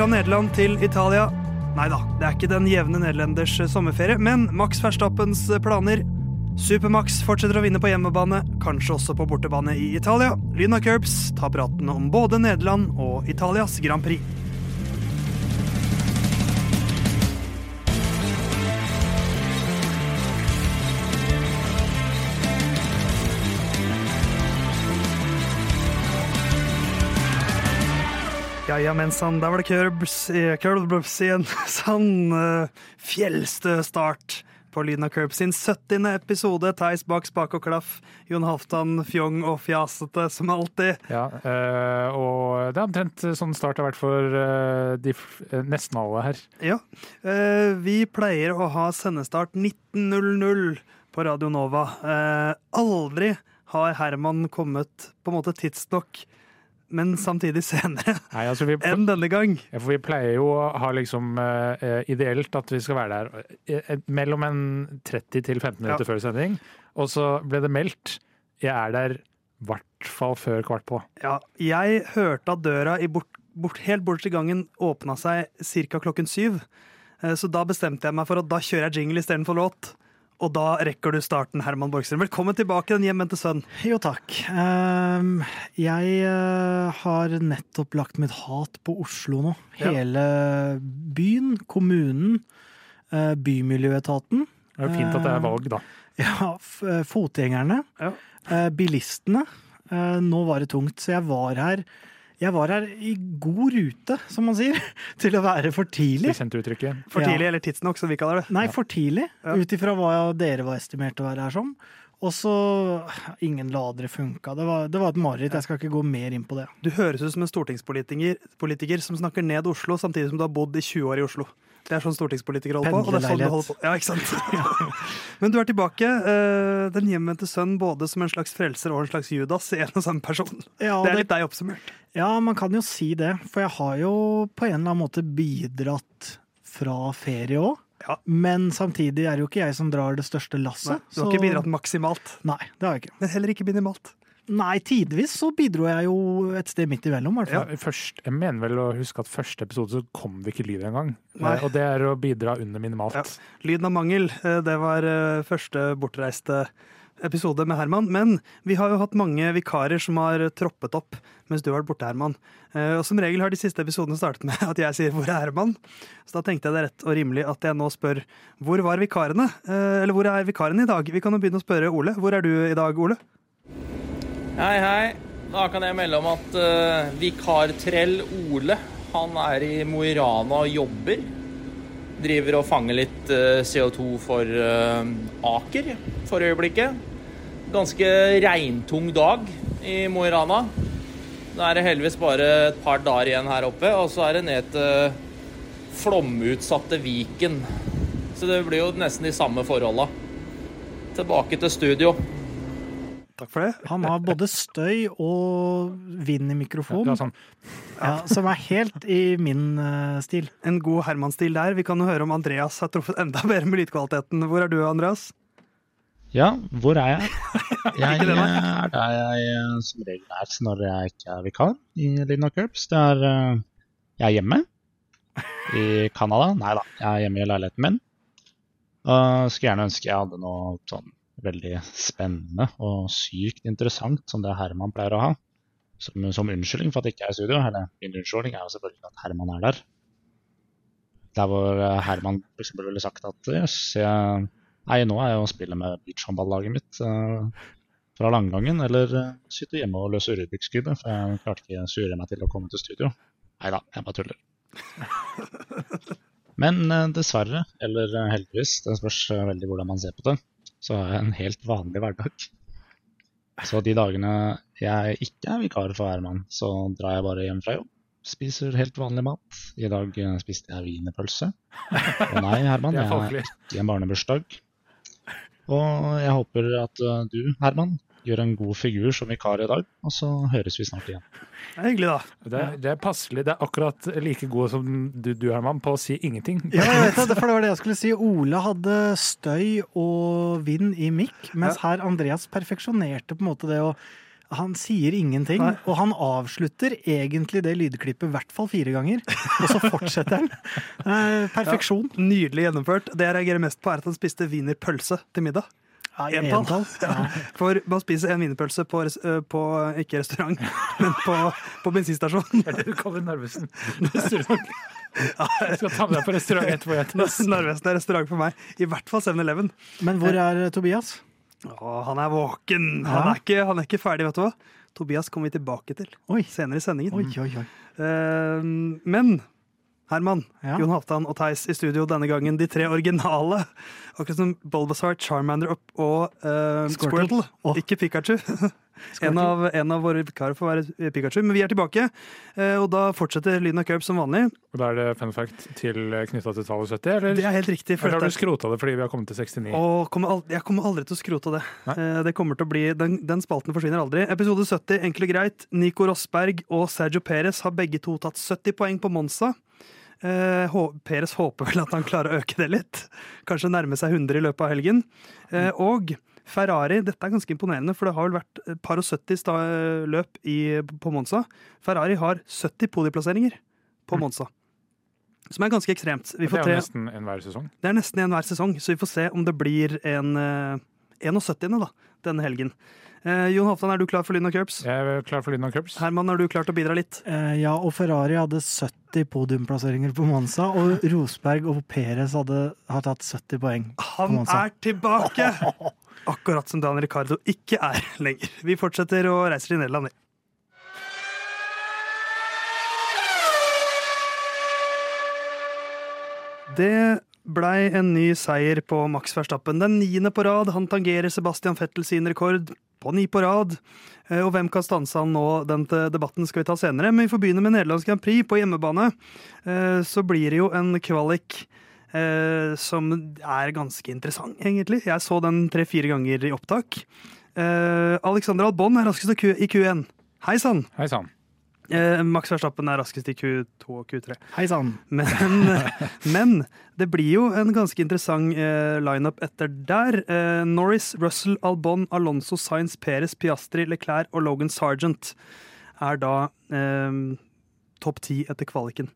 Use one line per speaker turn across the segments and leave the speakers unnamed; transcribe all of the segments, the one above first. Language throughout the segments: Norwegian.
Fra Nederland til Italia. Nei da, det er ikke den jevne nederlenders sommerferie, men Max Verstappens planer. Supermax fortsetter å vinne på hjemmebane, kanskje også på bortebane i Italia. Lyna Curbs tar praten om både Nederland og Italias Grand Prix. Ja, ja, men sann, der var det Curbs, i- Curbs i en sann uh, fjellstø start på Lyden av Curbs sin 70. episode. Theis bak spak og klaff. Jon Halvdan fjong og fjasete som alltid.
Ja, eh, og det er omtrent sånn start har vært for eh, de, eh, nesten alle her.
Ja. eh, vi pleier å ha sendestart 19.00 på Radio Nova. Eh, aldri har Herman kommet på en måte tidsnok, men samtidig senere
Nei, altså vi,
enn denne gang.
Ja, For vi pleier jo å ha liksom uh, ideelt at vi skal være der eh, mellom en 30 til 15 minutter før sending. Og så ble det meldt jeg er der i hvert fall før kvart på.
Ja, jeg hørte at døra i bort, bort, helt bort til gangen åpna seg ca. klokken syv. Så da bestemte jeg meg for at da kjører jeg jingle istedenfor låt. Og da rekker du starten, Herman Borgstrøm. Velkommen tilbake, den hjemvendte sønn.
Jo, takk. Ehm, jeg eh, har nettopp lagt mitt hat på Oslo nå. Hele byen, kommunen, eh, Bymiljøetaten.
Det er jo fint at det er valg, da.
Ja, eh, fotgjengerne.
Ja.
Bilistene. Nå var det tungt, så jeg var her jeg var her i god rute, som man sier, til å være for tidlig.
Det kjente uttrykket.
For
Ja.
tidlig, eller tidsnok, som vi kaller det.
Nei, for tidlig,
Ja.
ut ifra hva dere var estimert å være her som. Og så Ingen ladere funka. Det var, det var et mareritt. Jeg skal ikke gå mer inn på det.
Du høres ut som en stortingspolitiker som snakker ned Oslo, samtidig som du har bodd i 20 år i Oslo. Det er sånn stortingspolitikere holder på. Og det er sånn du holder på. Ja, ikke sant? Men du er tilbake. eh, Den hjemvendte sønn både som en slags frelser og en slags Judas i en og samme person.
Ja,
Det er litt deg oppsummert.
Ja, man kan jo si det. For jeg har jo på en eller annen måte bidratt fra ferie òg.
Ja.
Men samtidig er det jo ikke jeg som drar det største
Nei,
lasset.
du har ikke bidratt maksimalt,
Nei, det har jeg ikke.
men heller ikke minimalt.
Nei, tidvis så bidro jeg jo et sted midt imellom, hvert
Ja, først, jeg mener vel å huske at første episode så kom det ikke lyd engang. Eh, Og det er å bidra under minimalt.
Ja. Lyden av mangel, eh, det var eh, første bortreiste episode med Herman. Men vi har jo hatt mange vikarer som har troppet opp mens du har vært borte, Herman. Og som regel har de siste episodene startet med at jeg sier 'hvor er Herman?' Så da tenkte jeg det er rett og rimelig at jeg nå spør 'hvor var vikarene?' Eller 'hvor er vikarene i dag?' Vi kan jo begynne å spørre Ole. Hvor er du i dag, Ole?
Hei, hei. Da kan jeg melde om at uh, vikartrell Ole, han er i Mo i Rana og jobber. Driver og fanger litt uh, CO2 for uh, Aker for øyeblikket. Ganske regntung dag i Mo i Rana. Nå er det heldigvis bare et par dager igjen her oppe, og så er det ned til flomutsatte Viken. Så det blir jo nesten de samme forholda. Tilbake til studio.
Takk for det.
Han har både støy og vind i
mikrofonen,
mikrofon,
var sånn,
ja, som er helt i min uh, stil.
En god Herman-stil der. Vi kan jo høre om Andreas har truffet enda bedre med lydkvaliteten. Hvor er du, Andreas?
Ja, hvor er jeg? Jeg eh, er der jeg eh, som regel er når jeg ikke er vikar i Lina Curbs. Det er Jeg er hjemme i Canada. Nei da, jeg er hjemme i leiligheten min. Og skulle gjerne ønske jeg hadde noe sånn veldig spennende og sykt interessant som det Herman pleier å ha. Som, som unnskyldning for at jeg ikke er i studio. Eller min unnskyldning er jo selvfølgelig at Herman er der. Der hvor eh, Herman f.eks. ville sagt at jøss, jeg Nei, nå er jeg og spiller med beachhåndballaget mitt eh, fra langgangen. Eller uh, sitter hjemme og løser Rubiks kube, for jeg klarte ikke å surre meg til å komme til studio. Nei da, jeg bare tuller. Men eh, dessverre, eller eh, heldigvis, det spørs eh, veldig hvordan man ser på det, så har jeg en helt vanlig hverdag. Så de dagene jeg ikke er vikar for Herman, så drar jeg bare hjem fra jobb. Spiser helt vanlig mat. I dag eh, spiste jeg wienerpølse. Og nei, Herman,
er
jeg er
ikke
i en barnebursdag. Og jeg håper at uh, du, Herman, gjør en god figur som vikar i dag, og så høres vi snart igjen.
Det er hyggelig, da.
Det, er- det er passelig. Det er akkurat like god som du, du Herman, på å si ingenting.
Ja, jeg vet det, for det var det jeg skulle si. Ole hadde støy og vind i mikk, mens her Andreas perfeksjonerte på en måte det å Han sier ingenting,
Nei.
og han avslutter egentlig det lydklippet i hvert fall fire ganger. Og så fortsetter han. Eh, perfeksjon.
Nydelig gjennomført. Det jeg reagerer mest på, er at han spiste wienerpølse til middag.
Ja,
Entall.
Ja.
For man spiser en wienerpølse på, øh, på ikke restaurant, men på, på bensinstasjon.
Det er det du kaller Narvesen. Restaurant. Jeg skal ta med deg på restaurant etterpå.
Narvesen er restaurant for meg. I hvert fall 7-Eleven.
Men hvor er eh, Tobias?
Å, han er våken! Han er, ikke, han er ikke ferdig, vet du hva. Tobias kommer vi tilbake til
Oi.
senere i sendingen.
Oi, oi, oi.
Eh, men Herman,
Ja.
Jon Halvdan og Theis i studio denne gangen. De tre originale. Akkurat som Bulbasaur, Charmander og, og eh,
Squirtle.
Squirtle.
Åh.
Ikke Pikachu. En av, en av våre vikarer får være Pikachu. Men vi er tilbake, uh, og da fortsetter lyden av Curb som vanlig.
Og Da er det fun fact til knytta til tallet 70, eller?
Det er helt riktig. for
Eller har du skrota det fordi vi har kommet til 69?
Og kommer aldri, jeg kommer aldri til å skrote det. Eh, det kommer til å bli, den, den spalten forsvinner aldri. Episode 70, enkelt og greit. Nico Rosberg og Sergio Perez har begge to tatt 70 poeng på Monza. Eh, Peres håper vel at han klarer å øke det litt. Kanskje nærme seg 100 i løpet av helgen. Eh, og Ferrari, dette er ganske imponerende, for det har vel vært et par og 70 sta løp i, på Monza. Ferrari har 70 podieplasseringer på Monza. Som er ganske ekstremt. Vi
Det er jo nesten enhver sesong.
det er nesten enhver sesong, så vi får se om det blir en eh, 71. da, denne helgen. Eh, Jon Hoftan, er du klar for Lyden og Curbs?
Jeg er klar for lyden og Curbs.
Herman, har du klart å bidra litt?
Eh, ja, og Ferrari hadde 70 podiumplasseringer på Monza, og Rosberg og Perez hadde, har tatt 70 poeng.
Han
Kom Han
er tilbake! Akkurat som Daniel Ricardo ikke er lenger. Vi fortsetter og reiser til Nederland. vi. Det blei en ny seier på Max Verstappen. Den niende på rad. Han tangerer Sebastian Fettel sin rekord på ni på rad. Eh, Og hvem kan stanse han nå? Den debatten skal vi ta senere. Men vi får begynne med Nederlands Grand Prix på hjemmebane. Eh, Så blir det jo en kvalik eh, som er ganske interessant, egentlig. Jeg så den tre-fire ganger i opptak. Alexander Albon er raskest i Q1. Hei sann! Eh, Max Verstappen er raskest i Q2 og Q3.
Hei sann!
Men, men det blir jo en ganske interessant eh, lineup etter der. Eh, Norris, Russell, Albon, Alonso, Sainz, Perez, Piastri, Leclerc og Logan Sargent er da eh, topp ti etter kvaliken.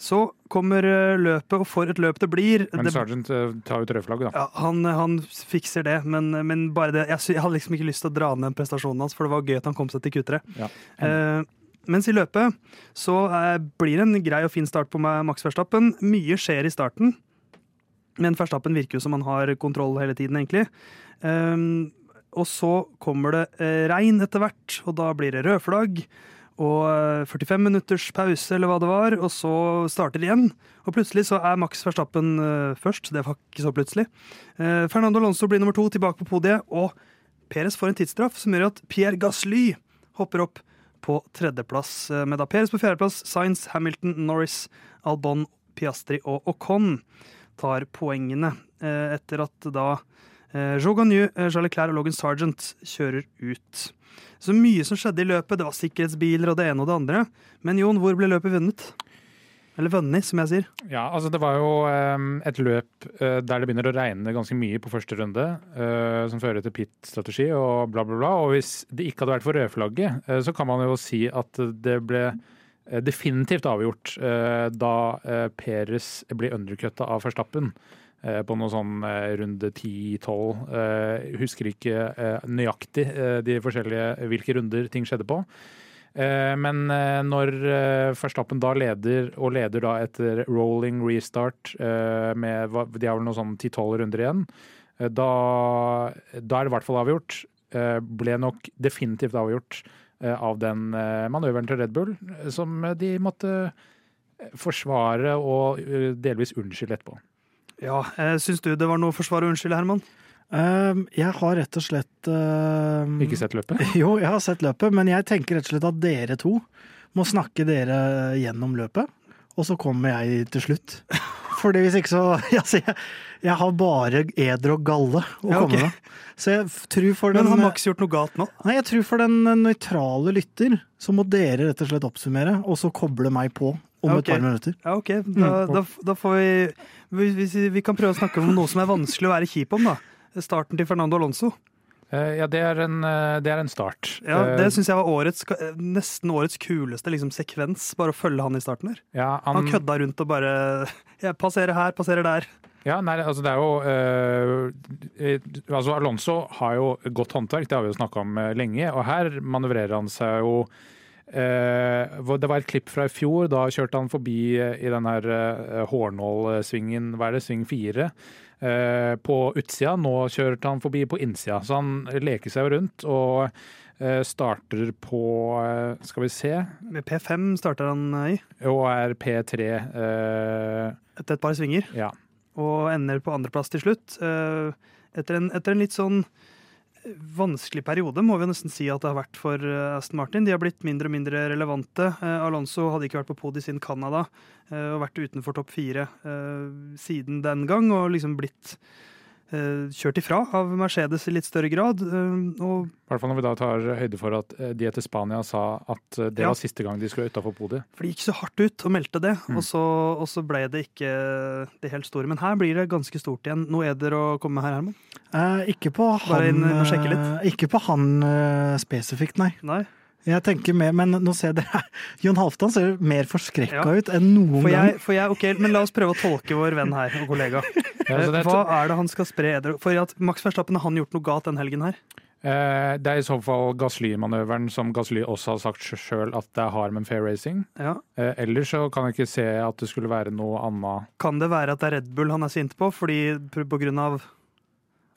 Så kommer eh, løpet, og for et løp det blir.
Men
det,
Sergeant eh, tar ut rødflagget, da.
ja, han, han fikser det, men, men bare det. Jeg, jeg hadde liksom ikke lyst til å dra ned prestasjonen hans, for det var gøy at han kom seg til Q3.
Ja.
Eh, mens i løpet så eh, blir det en grei og fin start på Max Verstappen. Mye skjer i starten, men Verstappen virker jo som han har kontroll hele tiden, egentlig. Ehm, og så kommer det eh, regn etter hvert, og da blir det rødflagg. Og eh, 45 minutters pause, eller hva det var, og så starter det igjen. Og plutselig så er Max Verstappen eh, først. Det var ikke så plutselig. Eh, Fernando Alonso blir nummer to, tilbake på podiet. Og Perez får en tidsstraff som gjør at Pierre Gasly hopper opp på tredjeplass. eh, Med da Perez på fjerdeplass, Sainz, Hamilton, Norris, Albon, Piastri og Ocon tar poengene. eh, Etter at da eh, Joe Gagnou, eh, Charles Leclerc og Logan Sargent kjører ut. Så mye som skjedde i løpet. Det var sikkerhetsbiler og det ene og det andre. Men Jon, hvor ble løpet vunnet? Eller Vønni, som jeg sier.
Ja, altså det var jo eh, et løp eh, der det begynner å regne ganske mye på første runde, eh, som fører til pit-strategi og bla, bla, bla. Og hvis det ikke hadde vært for rødflagget, eh, så kan man jo si at det ble definitivt avgjort da Peres ble undercutta av Verstappen. På noe sånn runde 10-12. Eh, Husker ikke nøyaktig de forskjellige hvilke runder ting skjedde på. Eh, Men eh, når eh, Verstappen da leder, og leder da etter rolling restart med De har vel noe sånn 10-12 runder igjen. Da, da er det i hvert fall avgjort. Ble nok definitivt avgjort av den manøveren til Red Bull, som de måtte forsvare og delvis unnskylde etterpå.
Ja, Syns du det var noe å forsvare og unnskylde, Herman?
Eh, jeg har rett og slett eh,
Ikke sett løpet?
Jo, jeg har sett løpet, men jeg tenker rett og slett at dere to må snakke dere gjennom løpet, og så kommer jeg til slutt. Fordi hvis ikke så altså, jeg, jeg har bare eder og galle å
Ja, ok.
komme med. Så jeg tror for den
Men har Max gjort noe galt nå?
Nei, jeg tror for den nøytrale lytter, så må dere rett og slett oppsummere, og så koble meg på om
okay.
et par minutter.
Ja, ok. Da, da, da får vi, vi, vi Vi kan prøve å snakke om noe som er vanskelig å være kjip om, da. Starten til Fernando Alonso.
Eh, Ja, det er en, eh, det er en start.
Ja,
Eh,
Det syns jeg var årets, nesten årets kuleste liksom, sekvens. Bare å følge han i starten her.
ja,
Han kødda rundt og bare ja, Passerer her, passerer der.
Ja, nei, altså det er jo eh, eh, altså Alonso har jo godt håndverk, det har vi jo snakka om eh, lenge. Og her manøvrerer han seg jo eh, Det var et klipp fra i fjor. Da kjørte han forbi eh, i den her eh, Hårnål-svingen, hva er det, sving fire, eh, på utsida. Nå kjørte han forbi på innsida. Så han leker seg rundt og eh, starter på eh, Skal vi se
Med P5 starter han i,
Og er P3 eh,
etter et par svinger.
Ja.
Og ender på andreplass til slutt. eh, Etter en, etter en litt sånn vanskelig periode, må vi nesten si at det har vært for eh, Aston Martin. De har blitt mindre og mindre relevante. Eh, Alonso hadde ikke vært på podiet siden Canada eh, og vært utenfor topp fire siden den gang, og liksom blitt kjørt ifra av Mercedes i litt større grad. eh, Og
I hvert fall når vi da tar høyde for at eh, de etter Spania sa at eh, det
Ja.
var siste gang de skulle utafor podiet.
For de gikk så hardt ut og meldte det,
Mm.
og, så, og så ble det ikke det helt store. Men her blir det ganske stort igjen. Noe eder å komme med her, Herman?
Eh, ikke på han,
inn
eh, ikke på han eh, spesifikt, nei.
Nei?
Jeg tenker mer, men nå ser dere Jon Halvdan ser mer forskrekka
Ja.
ut enn noen
For
gang.
for jeg, ok, Men la oss prøve å tolke vår venn her og kollega.
Ja,
Hva er det han skal spre For at Max Verstappen har han gjort noe galt den helgen her?
eh, det er i så fall Gasly-manøveren som Gasly også har sagt sjøl at det har med fair racing.
Ja.
Eh, ellers så kan jeg ikke se at det skulle være noe annet.
Kan det være at det er Red Bull han er sint på, fordi på grunn av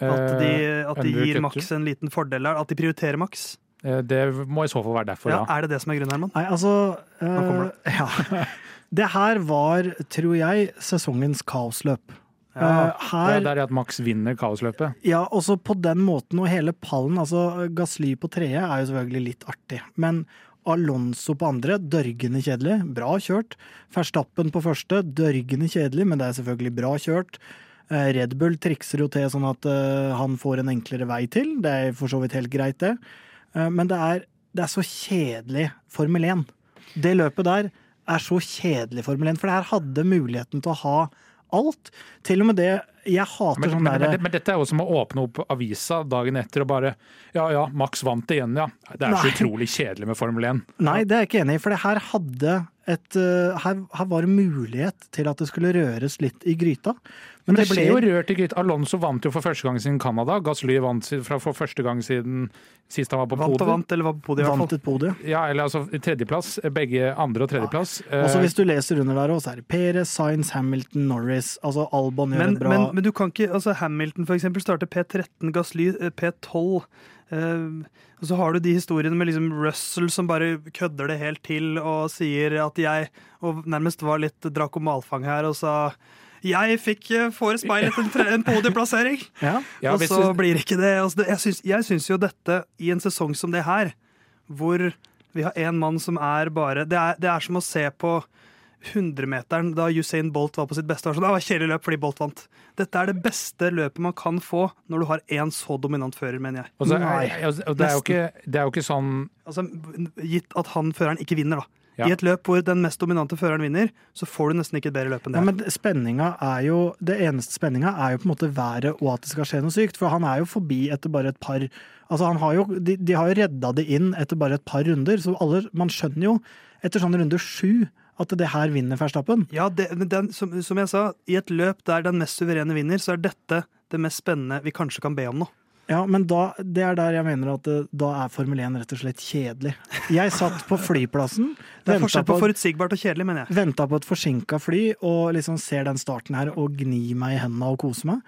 at de,
Eh,
at de gir. Max en liten fordel her? At de prioriterer Max?
Eh, det må i så fall være derfor,
Ja,
ja.
Er det det som er grunnen, Herman?
Nei, altså
kommer
eh, ja. Det her var, tror jeg, sesongens kaosløp.
Ja.
Eh, her,
det er at Max vinner kaosløpet.
ja, også på den måten, og hele pallen altså Gasly på tredje er jo selvfølgelig litt artig, men Alonso på andre, dørgende kjedelig. Bra kjørt. Verstappen på første, dørgende kjedelig, men det er selvfølgelig bra kjørt. Eh, Red Bull trikser jo til sånn at han får en enklere vei til. Det er for så vidt helt greit, det. Eh, men det er, det er så kjedelig Formel 1. Det løpet der er så kjedelig Formel 1, for det her hadde muligheten til å ha alt. Til og med det Jeg hater
Men,
sånn
men, men, men dette er jo som å åpne opp avisa dagen etter og bare Ja ja, Max vant igjen, ja. Det er så utrolig kjedelig med Formel 1.
Nei, det er jeg ikke enig i, for det her hadde et uh, her, her var det mulighet til at det skulle røres litt i gryta.
Men det ble jo rørt i gryta. Alonso vant jo for første gang siden Canada. Gasly vant fra for første gang siden sist han var på
Vant og
podiet.
vant, eller var på podiet
vant et podium.
Ja, eller altså tredjeplass. Begge andre- og tredjeplass.
Og så
Eh,
hvis du leser under der også, så er det Perez, Sainz, Hamilton, Norris. Altså Albon gjør
Men,
bra
men, men du kan ikke altså Hamilton for eksempel starter P13, Gasly eh, P12. eh, og så har du de historiene med liksom Russell som bare kødder det helt til og sier at jeg Og nærmest var litt Draco Malfang her og sa jeg fikk eh, forespeilet en, en podieplassering!
ja.
ja,
og så blir det ikke det. Altså, det jeg, syns, jeg syns jo dette, i en sesong som det her, hvor vi har en mann som er bare Det er, det er som å se på 100-meteren da Usain Bolt var på sitt beste. Det var «Det var kjedelig løp fordi Bolt vant. Dette er det beste løpet man kan få når du har en så dominant fører, mener jeg.
Altså,
Nei,
og det, er jo ikke, det er jo ikke sånn
Altså, Gitt at han føreren ikke vinner, da.
Ja.
I et løp hvor den mest dominante føreren vinner, så får du nesten ikke et bedre løp enn det.
Ja, men spenninga er jo Det eneste spenninga er jo på en måte været og at det skal skje noe sykt. For han er jo forbi etter bare et par Altså han har jo, de, de har jo redda det inn etter bare et par runder, så alle, man skjønner jo etter sånn runde sju at det her vinner Verstappen.
Ja, det, den, som, som jeg sa, i et løp der den mest suverene vinner, så er dette det mest spennende vi kanskje kan be om nå.
Ja, men da, det er der jeg mener at det, da er Formel 1 rett og slett kjedelig. Jeg satt på flyplassen,
Det er forskjell
på,
på forutsigbart og kjedelig, mener jeg.
venta på et forsinka fly og liksom ser den starten her og gnir meg i hendene og koser meg.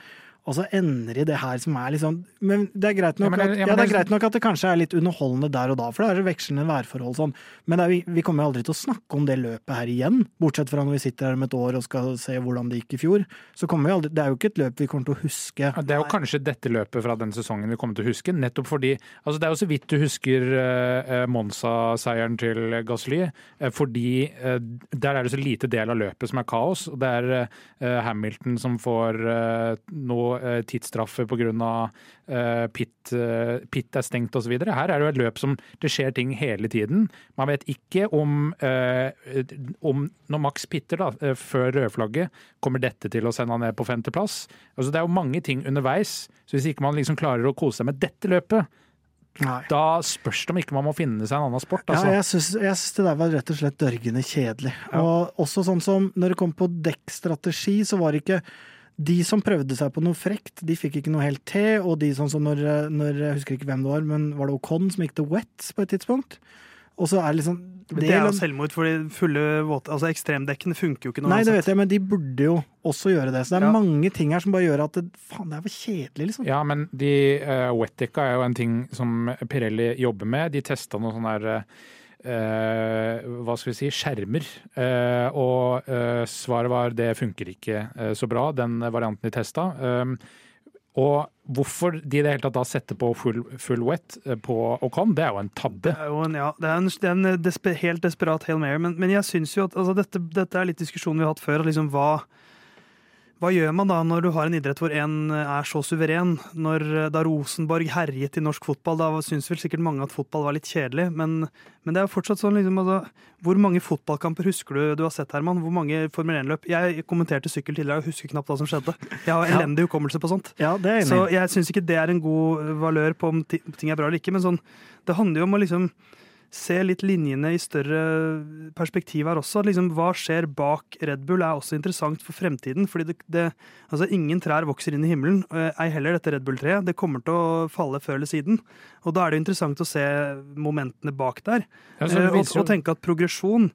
Og så ender i det her som er liksom Men det er greit nok,
Ja, det, ja,
at,
ja,
det er greit nok at det kanskje er litt underholdende der og da, for det er vekslende værforhold sånn. Men er, vi, vi kommer jo aldri til å snakke om det løpet her igjen. Bortsett fra når vi sitter her om et år og skal se hvordan det gikk i fjor. Så kommer vi aldri, Det er jo ikke et løp vi kommer til å huske.
Det er jo kanskje dette løpet fra den sesongen vi kommer til å huske, nettopp fordi altså Det er jo så vidt du husker uh, Monza-seieren til Gasly, uh, fordi uh, der er det så lite del av løpet som er kaos. og Det er Hamilton som får noe uh, tidsstraffer pga. Uh, pit, uh, pit er stengt osv. Her er det jo et løp som det skjer ting hele tiden. Man vet ikke om, uh, om når Max pitter da, før rødflagget, kommer dette til å sende han ned på femteplass. Altså, det er jo mange ting underveis. Så hvis ikke man liksom klarer å kose seg med dette løpet,
Nei.
da spørs det om ikke man må finne seg en annen sport. Altså.
Ja, jeg syns det der var rett og slett dørgende kjedelig.
Ja.
Og også sånn som når det kom på dekkstrategi, så var det ikke de som prøvde seg på noe frekt, de fikk ikke noe helt til. Og de sånn som når, når Jeg husker ikke hvem det var, men var det Ocon som gikk til wet på et tidspunkt? Og så er det liksom
Det er jo selvmord, for fulle våte Altså ekstremdekkene funker jo ikke.
Nei, det vet jeg, men de burde jo også gjøre det. Så det er
Ja.
mange ting her som bare gjør at det, faen, det er for kjedelig, liksom.
Ja, men de uh, wetdecka er jo en ting som Pirelli jobber med. De testa noen sånne der, eh, hva skal vi si, skjermer. Eh, og eh, svaret var det funker ikke eh, så bra, den varianten de testa. Um, og hvorfor de i det hele tatt da setter på full, full wet eh, på Ocon, det er jo en tabbe.
Det er jo en, ja, det er en, det er en desper, helt desperat Hail Mary, men, men jeg syns jo at altså, dette, dette er litt diskusjonen vi har hatt før. Liksom, hva, hva gjør man da når du har en idrett hvor en er så suveren? Når, da Rosenborg herjet i norsk fotball, da syns vel sikkert mange at fotball var litt kjedelig. Men, men det er jo fortsatt sånn liksom, altså, Hvor mange fotballkamper husker du du har sett, Herman? Hvor mange Formel 1-løp? Jeg kommenterte sykkel tidligere og husker knapt hva som skjedde. Jeg har elendig hukommelse på sånt.
Ja, det er enig. Så
jeg syns ikke det er en god valør på om ting er bra eller ikke, men sånn, det handler jo om å liksom se litt linjene i større perspektiv her også. Liksom, hva skjer bak Red Bull er også interessant for fremtiden. fordi det, det, altså Ingen trær vokser inn i himmelen, ei heller dette Red Bull-treet. Det kommer til å falle før eller siden. Og da er det interessant å se momentene bak der.
Ja,
Eh, og, og tenke at progresjon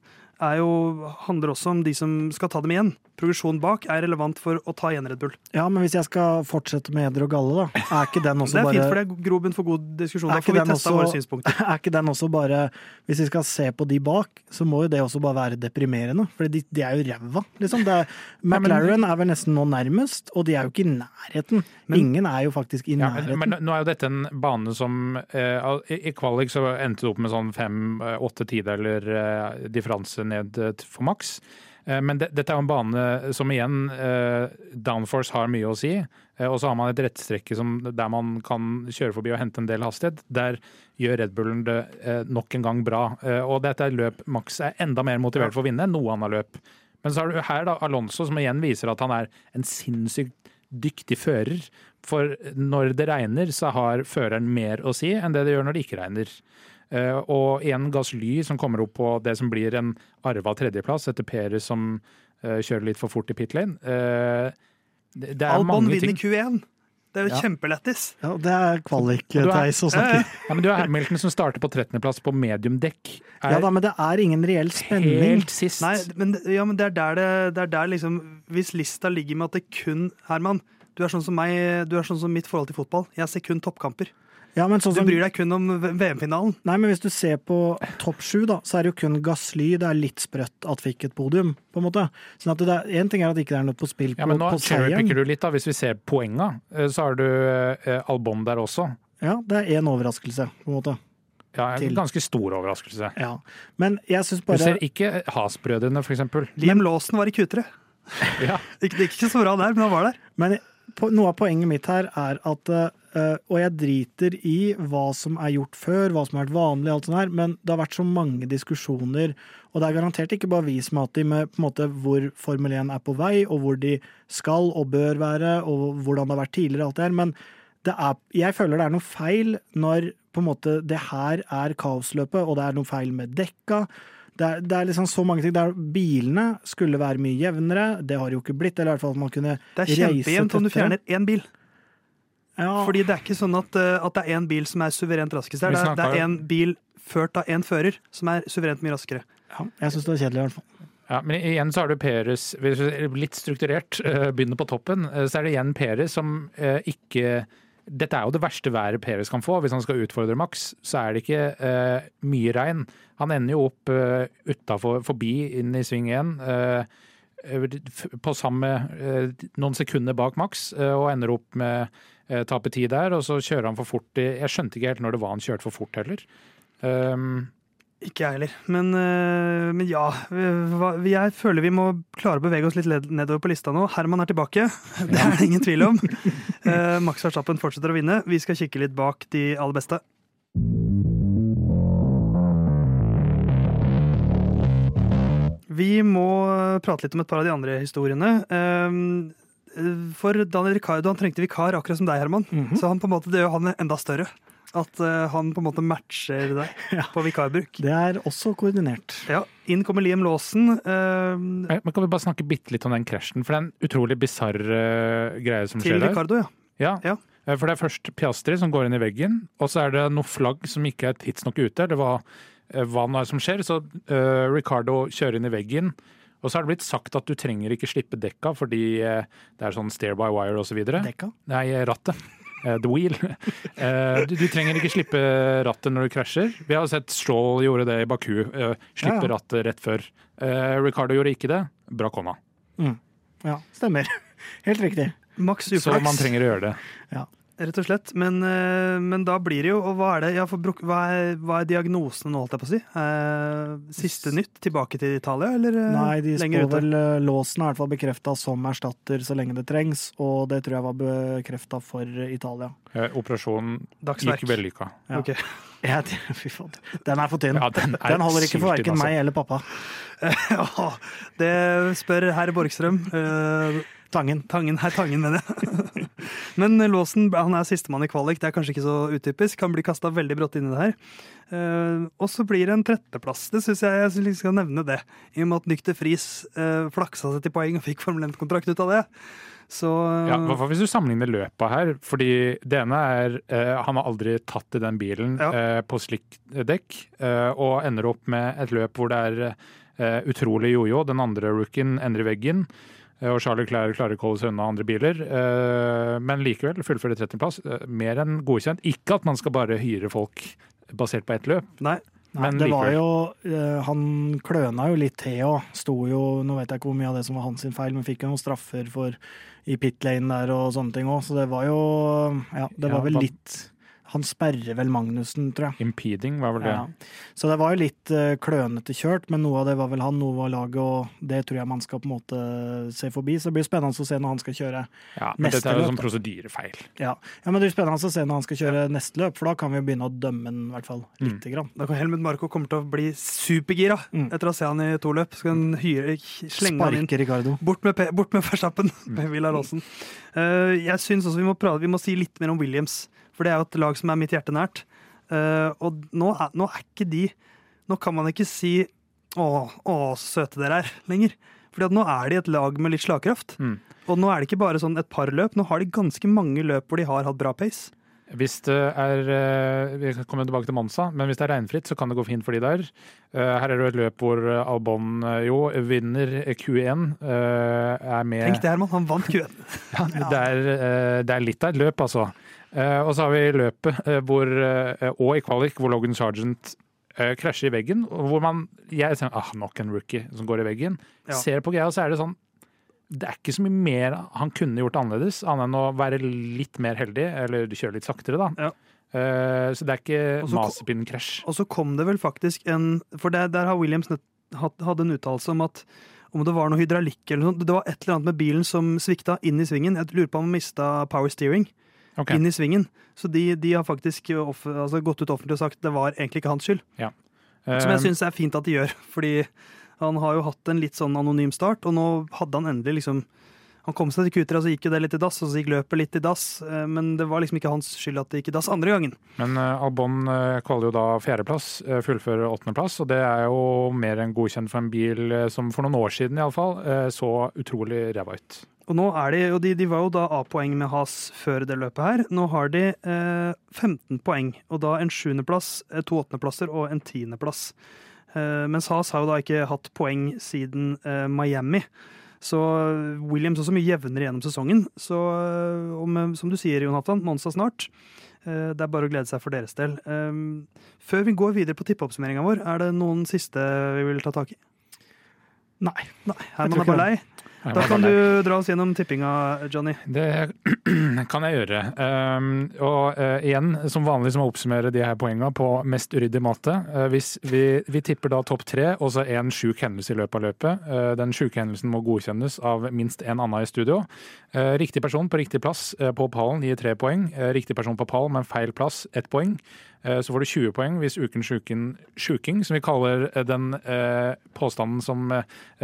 jo, handler også om de som skal ta dem igjen. Progresjon bak er relevant for å ta igjen Red Bull.
Ja, men hvis jeg skal fortsette med eder og galle, da, er ikke den også bare
Det er
bare
fint, for det er grobunn for god diskusjon.
Er
Da får vi testa
også-
våre synspunkter.
Er ikke den også bare Hvis vi skal se på de bak, så må jo det også bare være deprimerende. For de, de er jo ræva, liksom. Det er, McLaren er vel nesten nå nærmest, og de er jo ikke i nærheten.
Men-
Ingen er jo faktisk i nærheten.
Ja,
men,
men nå er jo dette en bane som eh, I i kvalik så endte det opp med sånn fem-åtte tideler eh, differanse ned eh, for maks. Eh, Men det, dette er jo en bane som igjen eh, downforce har mye å si. Eh, og så har man et rettstrekke som, der man kan kjøre forbi og hente en del hastighet. Der gjør Red Bullen det eh, nok en gang bra. Eh, og dette er løp Max er enda mer motivert for å vinne enn noe annet løp. Men så har du her da Alonso som igjen viser at han er en sinnssykt dyktig fører. For når det regner, så har føreren mer å si enn det det gjør når det ikke regner. Eh, og igjen Gasly som kommer opp på det som blir en arva tredjeplass etter Perez som eh, kjører litt for fort i pit lane. Eh, det, er
Albon
mange
vinner
ting.
Q1. Det er jo
Ja.
kjempelættis.
Ja, det er kvalik,
Og du er-
Theis, å snakke.
Ja, men du har Hamilton som starter på 13.-plass på mediumdekk.
Ja da, men det er ingen reell spenning.
helt sist.
Nei, men, ja, men det er der det, det er der liksom Hvis lista ligger med at det kun Herman, du er sånn som meg, du er sånn som mitt forhold til fotball. Jeg ser kun toppkamper.
Ja, men sånn
Du bryr deg kun om VM-finalen.
nei, men hvis du ser på topp sju, da, så er det jo kun Gasly det er litt sprøtt at fikk et podium, på en måte. Sånn at det er, En ting er at det ikke er noe på spill på,
Ja, men nå
på seieren.
cherrypicker du litt, da. Hvis vi ser poenga, eh, så har du eh, Albon der også.
Ja, det er én overraskelse, på en måte.
Ja,
Til.
en ganske stor overraskelse.
Ja. Men jeg syns
Du ser ikke Has-brødrene, eksempel.
Liam Lawson var i Q3.
Ja.
Det gikk ikke så bra der, men han var der.
Men noe av poenget mitt her er at eh, Og jeg driter i hva som er gjort før, hva som har vært vanlig, alt sånt her, men det har vært så mange diskusjoner, og det er garantert ikke bare vi som har hatt de med på en måte hvor Formel 1 er på vei, og hvor de skal og bør være, og hvordan det har vært tidligere, alt det her, men det er, jeg føler det er noe feil når på en måte det her er kaosløpet, og det er noe feil med dekka. Det er, det er liksom så mange ting. Det er, bilene skulle være mye jevnere, det har jo ikke blitt. Eller i hvert fall at man kunne reise.
Det er kjempejevnt om du fjerner én bil.
Ja,
Fordi det er ikke sånn at, eh, at det er én bil som er suverent raskest her. Det er, det er én bil ført av én fører som er suverent mye raskere.
ja, jeg syns det var kjedelig, i hvert fall.
Ja, men igjen så har du Peres er Litt strukturert, eh, begynner på toppen. eh, Så er det igjen Peres som ikke Dette er jo det verste været Peres kan få. Hvis han skal utfordre Max, så er det ikke uh, mye regn. Han ender jo opp uh, utafor, forbi inn i sving igjen. Uh, på samme uh, noen sekunder bak Max, eh, og ender opp med uh, tape tid der. Og så kjører han for fort Jeg skjønte ikke helt når det var han kjørte for fort heller. Um,
Ikke jeg heller. Men, eh, men ja. Jeg føler vi må klare å bevege oss litt nedover på lista nå. Herman er tilbake. Det er det ingen tvil om. Eh, Max Verstappen fortsetter å vinne. Vi skal kikke litt bak de aller beste. Vi må prate litt om et par av de andre historiene. Eh, For Daniel Ricardo han trengte vikar, akkurat som deg, Herman.
Mhm.
Så han på en måte, det gjør han enda større. At eh, han på en måte matcher deg
Ja.
på vikarbruk.
Det er også koordinert.
Ja, Inn kommer Liam Laasen. Um,
Eh, Men kan vi bare snakke bitte litt om den krasjen? For det er en utrolig bisarr uh, greie som
til
skjer der.
Ricardo, ja.
Ja.
Ja.
Eh, For det er først Piastri som går inn i veggen, og så er det noe flagg som ikke er tidsnok ute. Det var eh, hva nå er som skjer. Så uh, Ricardo kjører inn i veggen. Og så er det blitt sagt at du trenger ikke slippe dekka fordi uh, det er sånn stair by wire osv.
Dekka.
Nei, rattet. Uh, the wheel. Du, du trenger ikke slippe rattet når du krasjer. Vi har sett Stroll gjorde det i Baku. slippe
Ja, ja.
rattet rett før. Ricardo gjorde ikke det. Bra Mm.
Ja, stemmer. Helt riktig.
Max
Så man trenger å gjøre det.
rett og slett. Men, eh, men da blir det jo Og hva er det? Ja, for, Brok- hva, er, hva er diagnosen nå, holdt jeg på å si? Eh, siste nytt? Tilbake til Italia, eller eh,
Nei, de
lenger ute?
vel låsen er i hvert fall bekrefta som erstatter så lenge det trengs, og det tror jeg var bekrefta for Italia.
Eh, Operasjonen
Dagsverk.
gikk vellykka.
Ja.
Okay.
Ja, fy faen. Den er for tynn.
Ja, den er
Den holder ikke for verken
altså.
meg eller pappa.
ja, det spør herr Borgstrøm. Eh,
Tangen.
Tangen, herr Tangen, mener jeg. Men Låsen han er sistemann i kvalik, det er kanskje ikke så utypisk. Han blir kasta veldig brått inn i det her. Eh, og så blir det en tretteplass. Det syns jeg jeg synes skal nevne det. I og med at Nykter Friis uh, flaksa seg til poeng og fikk Formel 1-kontrakt ut av det. Så
Ja, Hva hvis du sammenligner løpa her. fordi det ene er eh, Han har aldri tatt i den bilen
Ja.
eh, på slikt dekk, eh, og ender opp med et løp hvor det er eh, utrolig jojo. Den andre rookien ender i veggen. Eh, Og Charlie Clair klarer ikke å holde seg unna andre biler, eh, men likevel fullfører 30.-plass. eh, Mer enn godkjent. Ikke at man skal bare hyre folk basert på ett løp.
nei.
Nei,
Men
det var jo Han kløna jo litt til òg. sto jo Nå vet jeg ikke hvor mye av det som var hans feil, men fikk jo noen straffer for i pit lane der og sånne ting òg, så det var jo Ja, det
Ja,
var vel litt Han sperrer vel Magnussen, tror jeg.
Impeding var vel det.
Ja. Så det var jo litt uh, klønete kjørt, men noe av det var vel han, noe var laget, og det tror jeg man skal på en måte se forbi. Så det blir spennende å se når han skal kjøre
Ja, men
Neste
dette er jo
løp,
sånn prosedyrefeil.
Ja, ja men det blir spennende å se når han skal kjøre neste løp, for da kan vi jo begynne å dømme den i hvert fall
Mm.
grann.
Da kan Helmut Marko kommer til å bli supergira
Mm.
etter å se han i to løp. Skal han hyre, slenge han inn.
Sparke Ricardo.
Bort med, bort med Verstappen mm. Villar Låsen. Uh, jeg syns også vi må, prate, vi må si litt mer om Williams, for det er jo et lag som er mitt hjerte nært. Uh, og nå er, nå er ikke de Nå kan man ikke si 'Å, å, så søte dere er' lenger. Fordi at nå er de et lag med litt slagkraft.
Mm.
Og nå er det ikke bare sånn et par løp, nå har de ganske mange løp hvor de har hatt bra pace.
Hvis det er eh, Vi kommer tilbake til Monza, men hvis det er regnfritt, så kan det gå fint for de der. Eh, Her er det jo et løp hvor Albon jo vinner Q1. eh, Er med
Tenk det, Herman. Han vant Q1.
Ja, det, er, det er litt av et løp, altså. Eh, Og så har vi løpet eh, hvor, eh, og i kvalik hvor Logan Sergeant krasjer i veggen. og Hvor man Jeg tenker ah, nok en rookie som går i veggen.
Ja.
Ser på greia, så er det sånn det er ikke så mye mer han kunne gjort annerledes, annet enn å være litt mer heldig, eller kjøre litt saktere, da.
Ja.
Uh, så det er ikke Mazepin-krasj.
Og så kom det vel faktisk en For der, der har Williams nett, hadde en uttalelse om at om det var noe hydraulikk eller noe. Det var et eller annet med bilen som svikta inn i svingen. Jeg lurer på om han mista power steering
Ok.
inn i svingen. Så de, de har faktisk off, altså gått ut offentlig og sagt det var egentlig ikke hans skyld. Som jeg
Eh,
syns er fint at de gjør, fordi han har jo hatt en litt sånn anonym start, og nå hadde han endelig liksom Han kom seg til Q3, og så gikk jo det litt i dass, og så gikk løpet litt i dass, eh, men det var liksom ikke hans skyld at det gikk i dass andre gangen.
Men eh, Albon eh, kvaler jo da fjerdeplass, fullfører åttendeplass, og det er jo mer enn godkjent for en bil som for noen år siden iallfall så utrolig ræva ut.
Og nå er de, og de, de var jo da A-poeng med Has før det løpet her. Nå har de eh, 15 poeng, og da en sjuendeplass, to åttendeplasser og en tiendeplass. Eh, mens Has har jo da ikke hatt poeng siden eh, Miami. Så Williams også mye jevnere gjennom sesongen. Så eh, om, som du sier, Jon Halvdan, Monza snart. Eh, det er bare å glede seg for deres del. Eh, før vi går videre på tippeoppsummeringa vår, er det noen siste vi vil ta tak i?
Nei.
Nei, Herman er bare lei. Da kan du dra oss gjennom tippinga, Johnny.
Det kan jeg gjøre. Um, og uh, igjen, som vanlig, så må jeg oppsummere de her poengene på mest uryddig måte. Uh, hvis vi, vi, tipper da topp tre, og så én sjuk hendelse i løpet av løpet. Uh, den sjuke hendelsen må godkjennes av minst en annen i studio. riktig person på riktig plass på pallen gir tre poeng. riktig person på pallen, men feil plass, ett poeng. Så får du 20 poeng hvis ukens sjuking, som vi kaller den eh, påstanden som eh,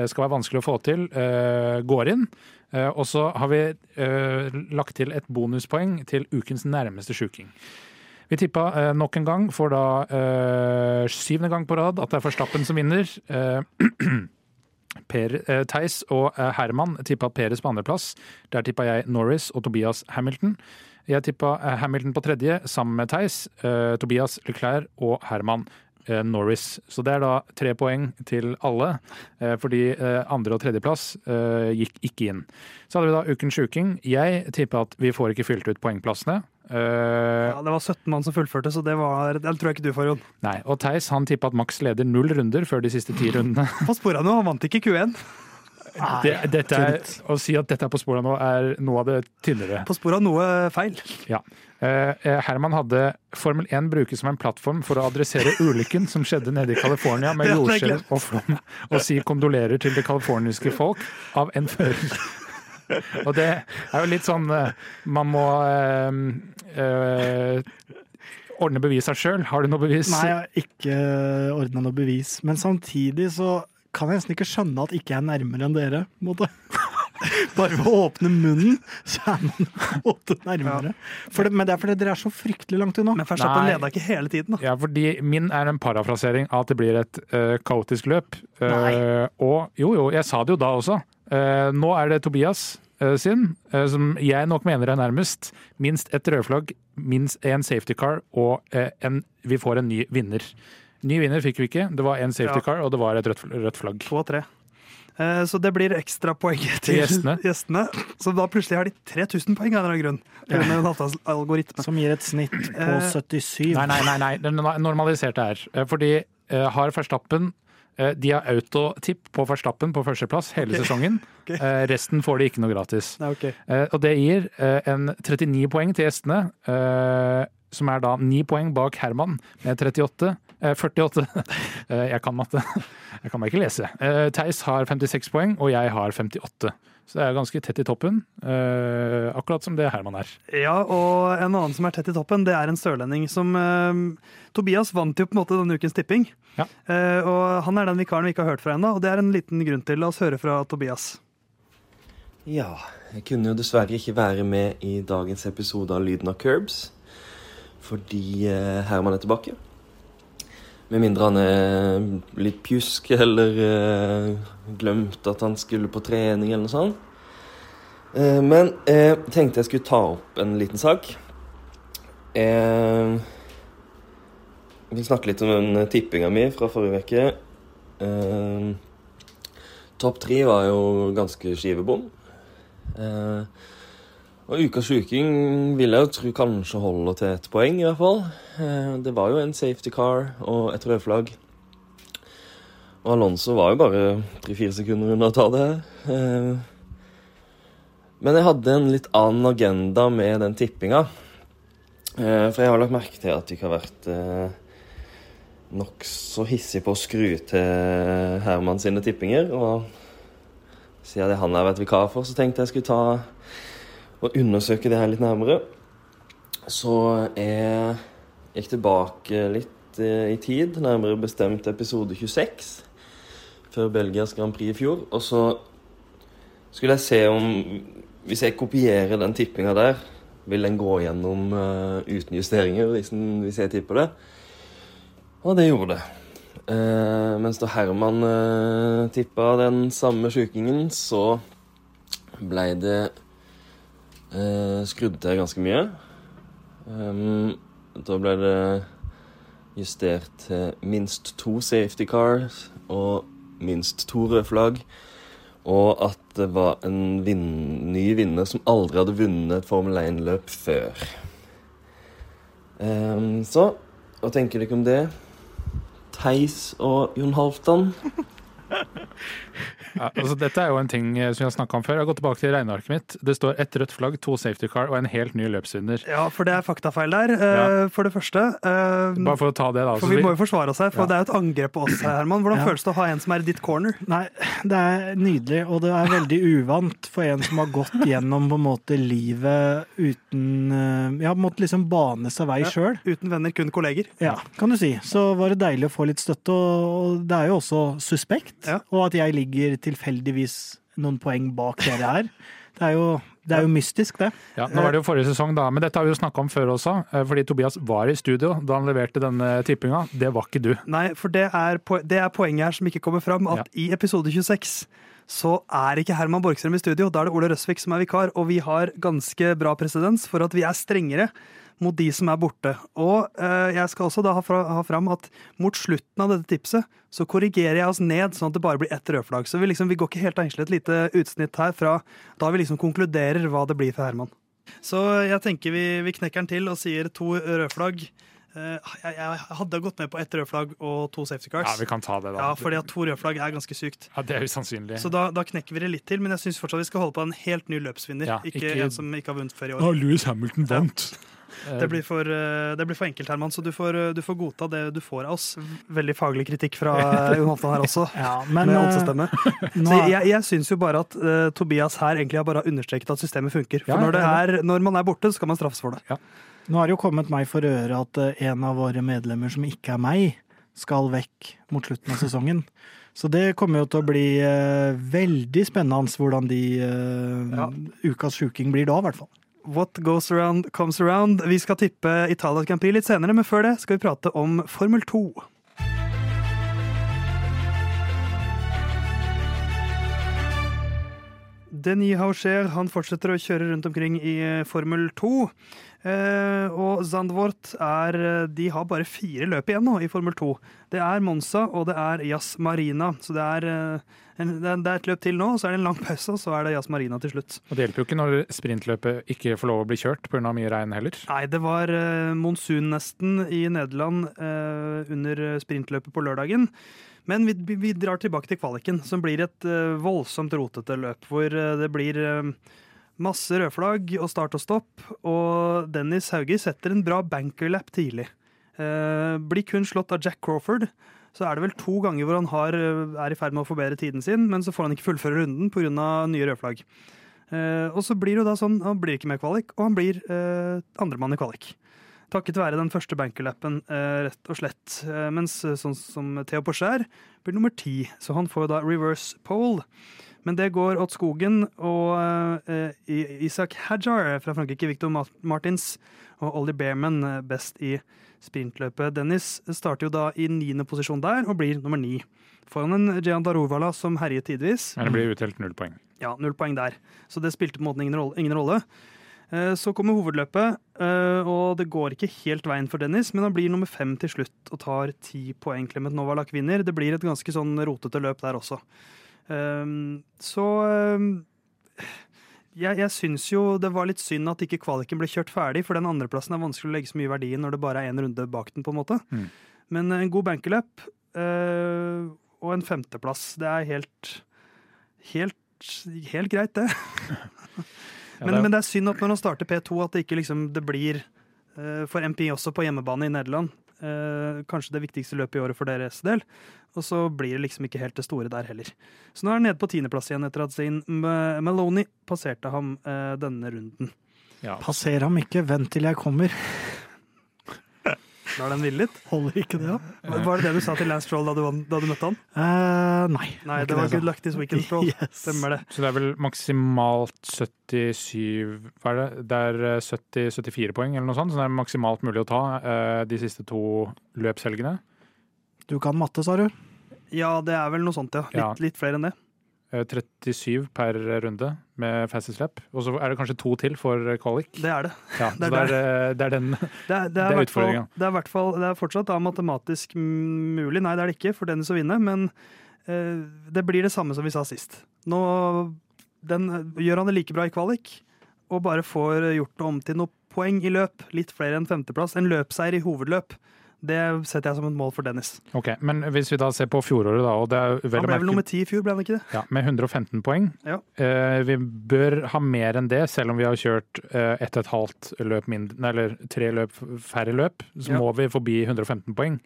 skal være vanskelig å få til, eh, går inn. Eh, og så har vi eh, lagt til et bonuspoeng til ukens nærmeste sjuking. Vi tippa eh, nok en gang for da syvende gang på rad at det er Forstappen som vinner. Per Theis og Herman tippa Peres på andreplass. Der tippa jeg Norris og Tobias Hamilton. Jeg tippa Hamilton på tredje sammen med Theis, Tobias Leclerc og Herman. Eh, Norris. Så det er da tre poeng til alle, eh, fordi eh, andre- og tredjeplass gikk ikke inn. Så hadde vi da Ukens sjuking. Jeg tipper at vi får ikke fylt ut poengplassene.
ja, det var 17 mann som fullførte, så det, var, det tror jeg ikke du får, Jon.
Nei, og Theis han tippa at Max leder null runder før de siste ti rundene.
På sporet nå, han vant ikke Q1.
Det, dette er, å si at dette er på sporet nå, er noe av det tynnere.
På sporet av noe feil.
Ja. Eh, eh, Herman hadde Formel 1 brukes som en plattform for å adressere ulykken som skjedde nede i California med jordskjelv og flom, og si kondolerer til det californiske folk av en fører. Og det er jo litt sånn eh, Man må øh, øh, ordne bevisa sjøl. Har du noe bevis?
Nei, jeg har ikke ordna noe bevis. Men samtidig så kan jeg nesten ikke skjønne at ikke jeg er nærmere enn dere. Måte. Bare ved å åpne munnen, så er man åtte nærmere. Ja. Det, men det er fordi dere er så fryktelig langt unna.
Men Verstappen leda ikke hele tiden, da.
Ja, fordi min er en parafrasering av at det blir et uh, kaotisk løp. Uh, og jo, jo, jeg sa det jo da også. Uh, nå er det Tobias sin, som jeg nok mener er nærmest. Minst et rødflagg, minst en safety car, og en, vi får en ny vinner. Ny vinner fikk vi ikke. Det var en safety ja. car, og det var et rødt, rødt flagg.
To og tre. Eh, så det blir ekstrapoeng til, til gjestene. gjestene. Så da plutselig har de 3000 poeng av en grunn.
Ja. Som gir et snitt på 77.
Eh, nei, nei, nei. nei. Den normaliserte her. Eh, fordi har Verstappen de har autotipp på Verstappen på førsteplass hele okay. sesongen. Okay. resten får de ikke noe gratis.
Nei, okay.
og det gir en 39 poeng til gjestene, som er da 9 poeng bak Herman med 38. 48. jeg kan matte. Jeg kan bare ikke lese. Uh, Theis har 56 poeng, og jeg har 58. Så det er ganske tett i toppen. Akkurat som det Herman er.
Ja, og en annen som er tett i toppen, det er en sørlending som Tobias vant jo på en måte denne ukens tipping.
Ja.
og han er den vikaren vi ikke har hørt fra ennå, og det er en liten grunn til. La oss høre fra Tobias.
Ja, jeg kunne jo dessverre ikke være med i dagens episode av Lyden av Curbs fordi Herman er tilbake. Med mindre han er litt pjusk eller eh, glemt at han skulle på trening eller noe sånt. Eh, men jeg tenkte jeg skulle ta opp en liten sak. Jeg vil snakke litt om den tippinga mi fra forrige uke. Uh, Topp tre var jo ganske skivebom. Uh, og ukas sjuking vil jeg jo tro kanskje holder til ett poeng, i hvert fall. Eh, det var jo en safety car og et rødflagg. Og Alonso var jo bare tre-fire sekunder unna å ta det. Eh, men jeg hadde en litt annen agenda med den tippinga. Eh, for jeg har lagt merke til at jeg har vært nokså hissig på å skru til Herman sine tippinger. Og siden det han har vært vikar for, så tenkte jeg skulle ta og undersøke det her litt nærmere. Så jeg gikk tilbake litt eh, i tid, nærmere bestemt episode 26, før Belgias Grand Prix i fjor. Og så skulle jeg se om Hvis jeg kopierer den tippinga der, vil den gå gjennom uh, uten justeringer hvis, den, hvis, jeg tipper det. Og det gjorde det. Uh, mens da Herman uh, tippa den samme sjukingen, så blei det Uh, skrudde til ganske mye. Um, da ble det justert til minst to safety cars og minst to røde flagg. Og at det var en vin ny vinner som aldri hadde vunnet et Formel 1-løp før. Um, så hva tenker dere om det? Theis og Jon Halvdan?
Ja, altså, dette er jo en ting eh, som jeg har snakka om før. Jeg har gått tilbake til regnearket mitt. Det står ett rødt flagg, to safety car og en helt ny løpsvinner.
Ja, for det er faktafeil der, eh,
Ja.
for det første. Eh,
Bare for å ta det, da.
for vi må jo forsvare oss her, for
Ja.
det er jo et angrep på oss her, Herman. Hvordan
Ja.
føles det å ha en som er i ditt corner?
Nei, det er nydelig, og det er veldig uvant for en som har gått gjennom på en måte livet uten Ja, måtte liksom bane seg vei
Ja.
sjøl.
Uten venner, kun kolleger.
Ja, kan du si. Så var det deilig å få litt støtte, og det er jo også suspekt.
Ja.
Og at jeg ligger tilfeldigvis noen poeng bak dere her. Det er jo, det er jo mystisk, det.
Ja, nå var det jo forrige sesong, da, men dette har vi jo snakka om før også. eh, Fordi Tobias var i studio da han leverte denne tippinga. Det var ikke du.
Nei, for det er, det er poenget her som ikke kommer fram, at i episode 26 så er ikke Herman Borgstrøm i studio. Da er det Ole Røsvik som er vikar, og vi har ganske bra presedens for at vi er strengere mot de som er borte. Og eh, jeg skal også da ha, fra, fram at mot slutten av dette tipset så korrigerer jeg oss ned, sånn at det bare blir ett rødflagg. Så vi, liksom, vi går ikke helt enkelt et lite utsnitt her fra da vi liksom konkluderer hva det blir for Herman. Så jeg tenker vi, vi knekker den til og sier to rødflagg. Eh, jeg, hadde gått med på ett rødflagg og to safety cars.
Ja, vi kan ta det, da.
Ja, fordi at to rødflagg er ganske sykt.
Ja, Det er usannsynlig.
Så da, da knekker vi det litt til, men jeg syns fortsatt vi skal holde på en helt ny løpsvinner.
Ja,
ikke,
ikke-
en som ikke har vunnet før i år.
Louis Hamilton vant!
Det blir for, eh, det blir for enkelt, Herman, så du får, eh, du får godta det du får av oss. Veldig faglig kritikk fra Jon Halvdan her også.
Ja, men
med Så jeg, jeg syns jo bare at uh, Tobias her egentlig har bare understreket at systemet funker. For når, det er, når man er borte, så skal man straffes for det.
Nå har det jo kommet meg for øre at eh, en av våre medlemmer som ikke er meg, skal vekk mot slutten av sesongen. Så det kommer jo til å bli eh, veldig spennende hvordan de eh,
Ja.
ukas sjuking blir da, i hvert fall.
What goes around comes around. Vi skal tippe Italia Grand Prix litt senere, men før det skal vi prate om Formel 2. Denis Haucher han fortsetter å kjøre rundt omkring i eh, Formel 2. Eh, og Zandvoort er eh, De har bare fire løp igjen nå i Formel 2. Det er Monza og det er Jazz Marina. Så det er, eh, en, det er det er et løp til nå, så er det en lang pause, og så er det Jazz Marina til slutt.
Og det hjelper jo ikke når sprintløpet ikke får lov å bli kjørt pga. mye regn heller.
Nei, det var eh, monsun nesten i Nederland eh, under sprintløpet på lørdagen. Men vi, vi- drar tilbake til kvaliken, som blir et uh, voldsomt rotete løp. Hvor uh, det blir uh, masse rødflagg og start og stopp. Og Dennis Hauge setter en bra bankerlap tidlig. Blir kun slått av Jack Crawford. Så er det vel to ganger hvor han har, er i ferd med å forbedre tiden sin, men så får han ikke fullføre runden pga. nye rødflagg. Og så blir det da sånn, han blir ikke med kvalik, og han blir andremann i kvalik. Takket være den første bankerlappen, eh, rett og slett. Eh, mens eh, sånn som Theo Porcher blir nummer ti, så han får jo da reverse pole. Men det går åt skogen, og uh, Isak Hajar fra Frankrike, Victor Martins og Ollie Behrman eh, best i sprintløpet. Dennis starter jo da i niende posisjon der, og blir nummer ni. Foran en Jean Darovala som herjet tidvis.
Men det blir utdelt null poeng.
Ja, null poeng der. Så det spilte på en måte ingen rolle. Ingen rolle. Eh, Så kommer hovedløpet, eh, og det går ikke helt veien for Dennis, men han blir nummer fem til slutt og tar ti poeng. Clement Novalak vinner. Det blir et ganske sånn rotete løp der også. Um, Så jeg, jeg syns jo det var litt synd at ikke kvaliken ble kjørt ferdig, for den andreplassen er vanskelig å legge så mye verdi i når det bare er én runde bak den. på en måte.
Mm.
Men en god bankerløp eh, og en femteplass, det er helt, helt, helt greit, det. Men,
det
men det er synd at når han starter P2, at det ikke liksom, det blir eh, for MP også på hjemmebane i Nederland. eh, kanskje det viktigste løpet i året for deres del. Og så blir det liksom ikke helt det store der heller. Så nå er han nede på tiendeplass igjen etter at Zain Maloney passerte ham eh, denne runden.
ja.
Passer ham ikke, vent til jeg kommer.
Lar den hvile litt?
Holder ikke det, da?
Var det det du sa til Lance Stroll da du, da du møtte han?
Uh, nei.
Nei, det var. Good Luck This Weekend Stroll.
Yes.
Stemmer det.
Så det er vel maksimalt 77 Hva er det? Det er eh, 70-74 poeng eller noe sånt, så det er maksimalt mulig å ta uh, de siste to løpshelgene.
Du kan matte, sa du?
Ja, det er vel noe sånt, ja. Litt,
Ja.
litt flere enn det.
Eh, 37 per runde med fastest lap. Og så er det kanskje to til for eh, kvalik.
Det er det.
Ja,
det
så
er
det er, eh, det er den
Det er, det
er
det det er fortsatt da matematisk mulig, nei det er det ikke, for Dennis å vinne, men eh, det blir det samme som vi sa sist. Nå den, gjør han det like bra i kvalik, og bare får gjort det om til noe poeng i løp, litt flere enn femteplass. En løpseier i hovedløp. Det setter jeg som et mål for Dennis.
Ok, Men hvis vi da ser på fjoråret, da, og det er vel
Han ble vel nummer ti i fjor, ble han ikke det?
ja, med 115 poeng.
Ja.
Eh, vi bør ha mer enn det, selv om vi har kjørt eh, ett og et halvt løp mindre, eller tre løp færre løp. Så
Ja.
må vi forbi 115 poeng.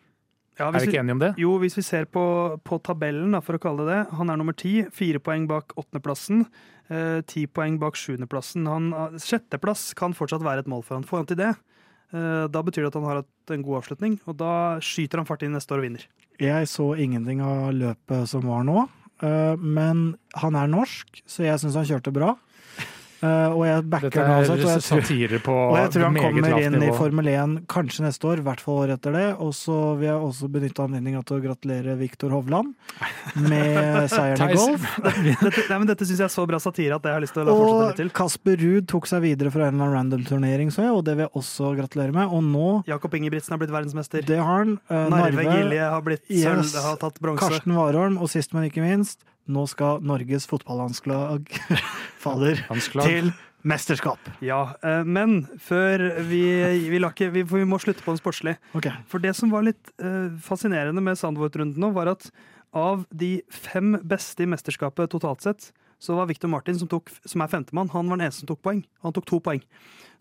Ja,
Er vi ikke enige om det?
Jo, hvis vi ser på, på tabellen, da, for å kalle det det. Han er nummer ti. Fire poeng bak åttendeplassen. Eh, Ti poeng bak sjuendeplassen. Han- ah, Sjetteplass kan fortsatt være et mål for han. Får han til det, eh, da betyr det at han har hatt en god avslutning. Og da skyter han fart inn neste år og vinner.
Jeg så ingenting av løpet som var nå, eh, men han er norsk, så jeg syns han kjørte bra. Eh, og jeg backer
er
uansett. Og jeg tror,
satire på
og jeg tror han kommer inn i. Formel 1 kanskje neste år, i hvert fall året etter det. Og så vil jeg også benytte anledninga til å gratulere Viktor Hovland med seieren i golf.
Dette, nei, men dette syns jeg er så bra satire at det har jeg lyst til å la fortsette litt
Og. Kasper Ruud tok seg videre fra en eller annen random turnering, så jeg, og det vil jeg også gratulere med. Og nå,
Jakob Ingebrigtsen har blitt verdensmester.
det har han. eh,
Narve Gilje har blitt
Yes.
har tatt bronse.
Karsten Warholm, og sist, men ikke minst, nå skal Norges fotballandslag faller
Hansklag.
til mesterskap.
Ja, eh, men før vi vi, la vi, vi må slutte på den sportslig.
Okay.
For det som var litt eh, fascinerende med Sandvort-runden nå, var at av de fem beste i mesterskapet totalt sett, så var Victor Martin, som, tok, som er femtemann, han var den eneste som tok poeng. Han tok to poeng.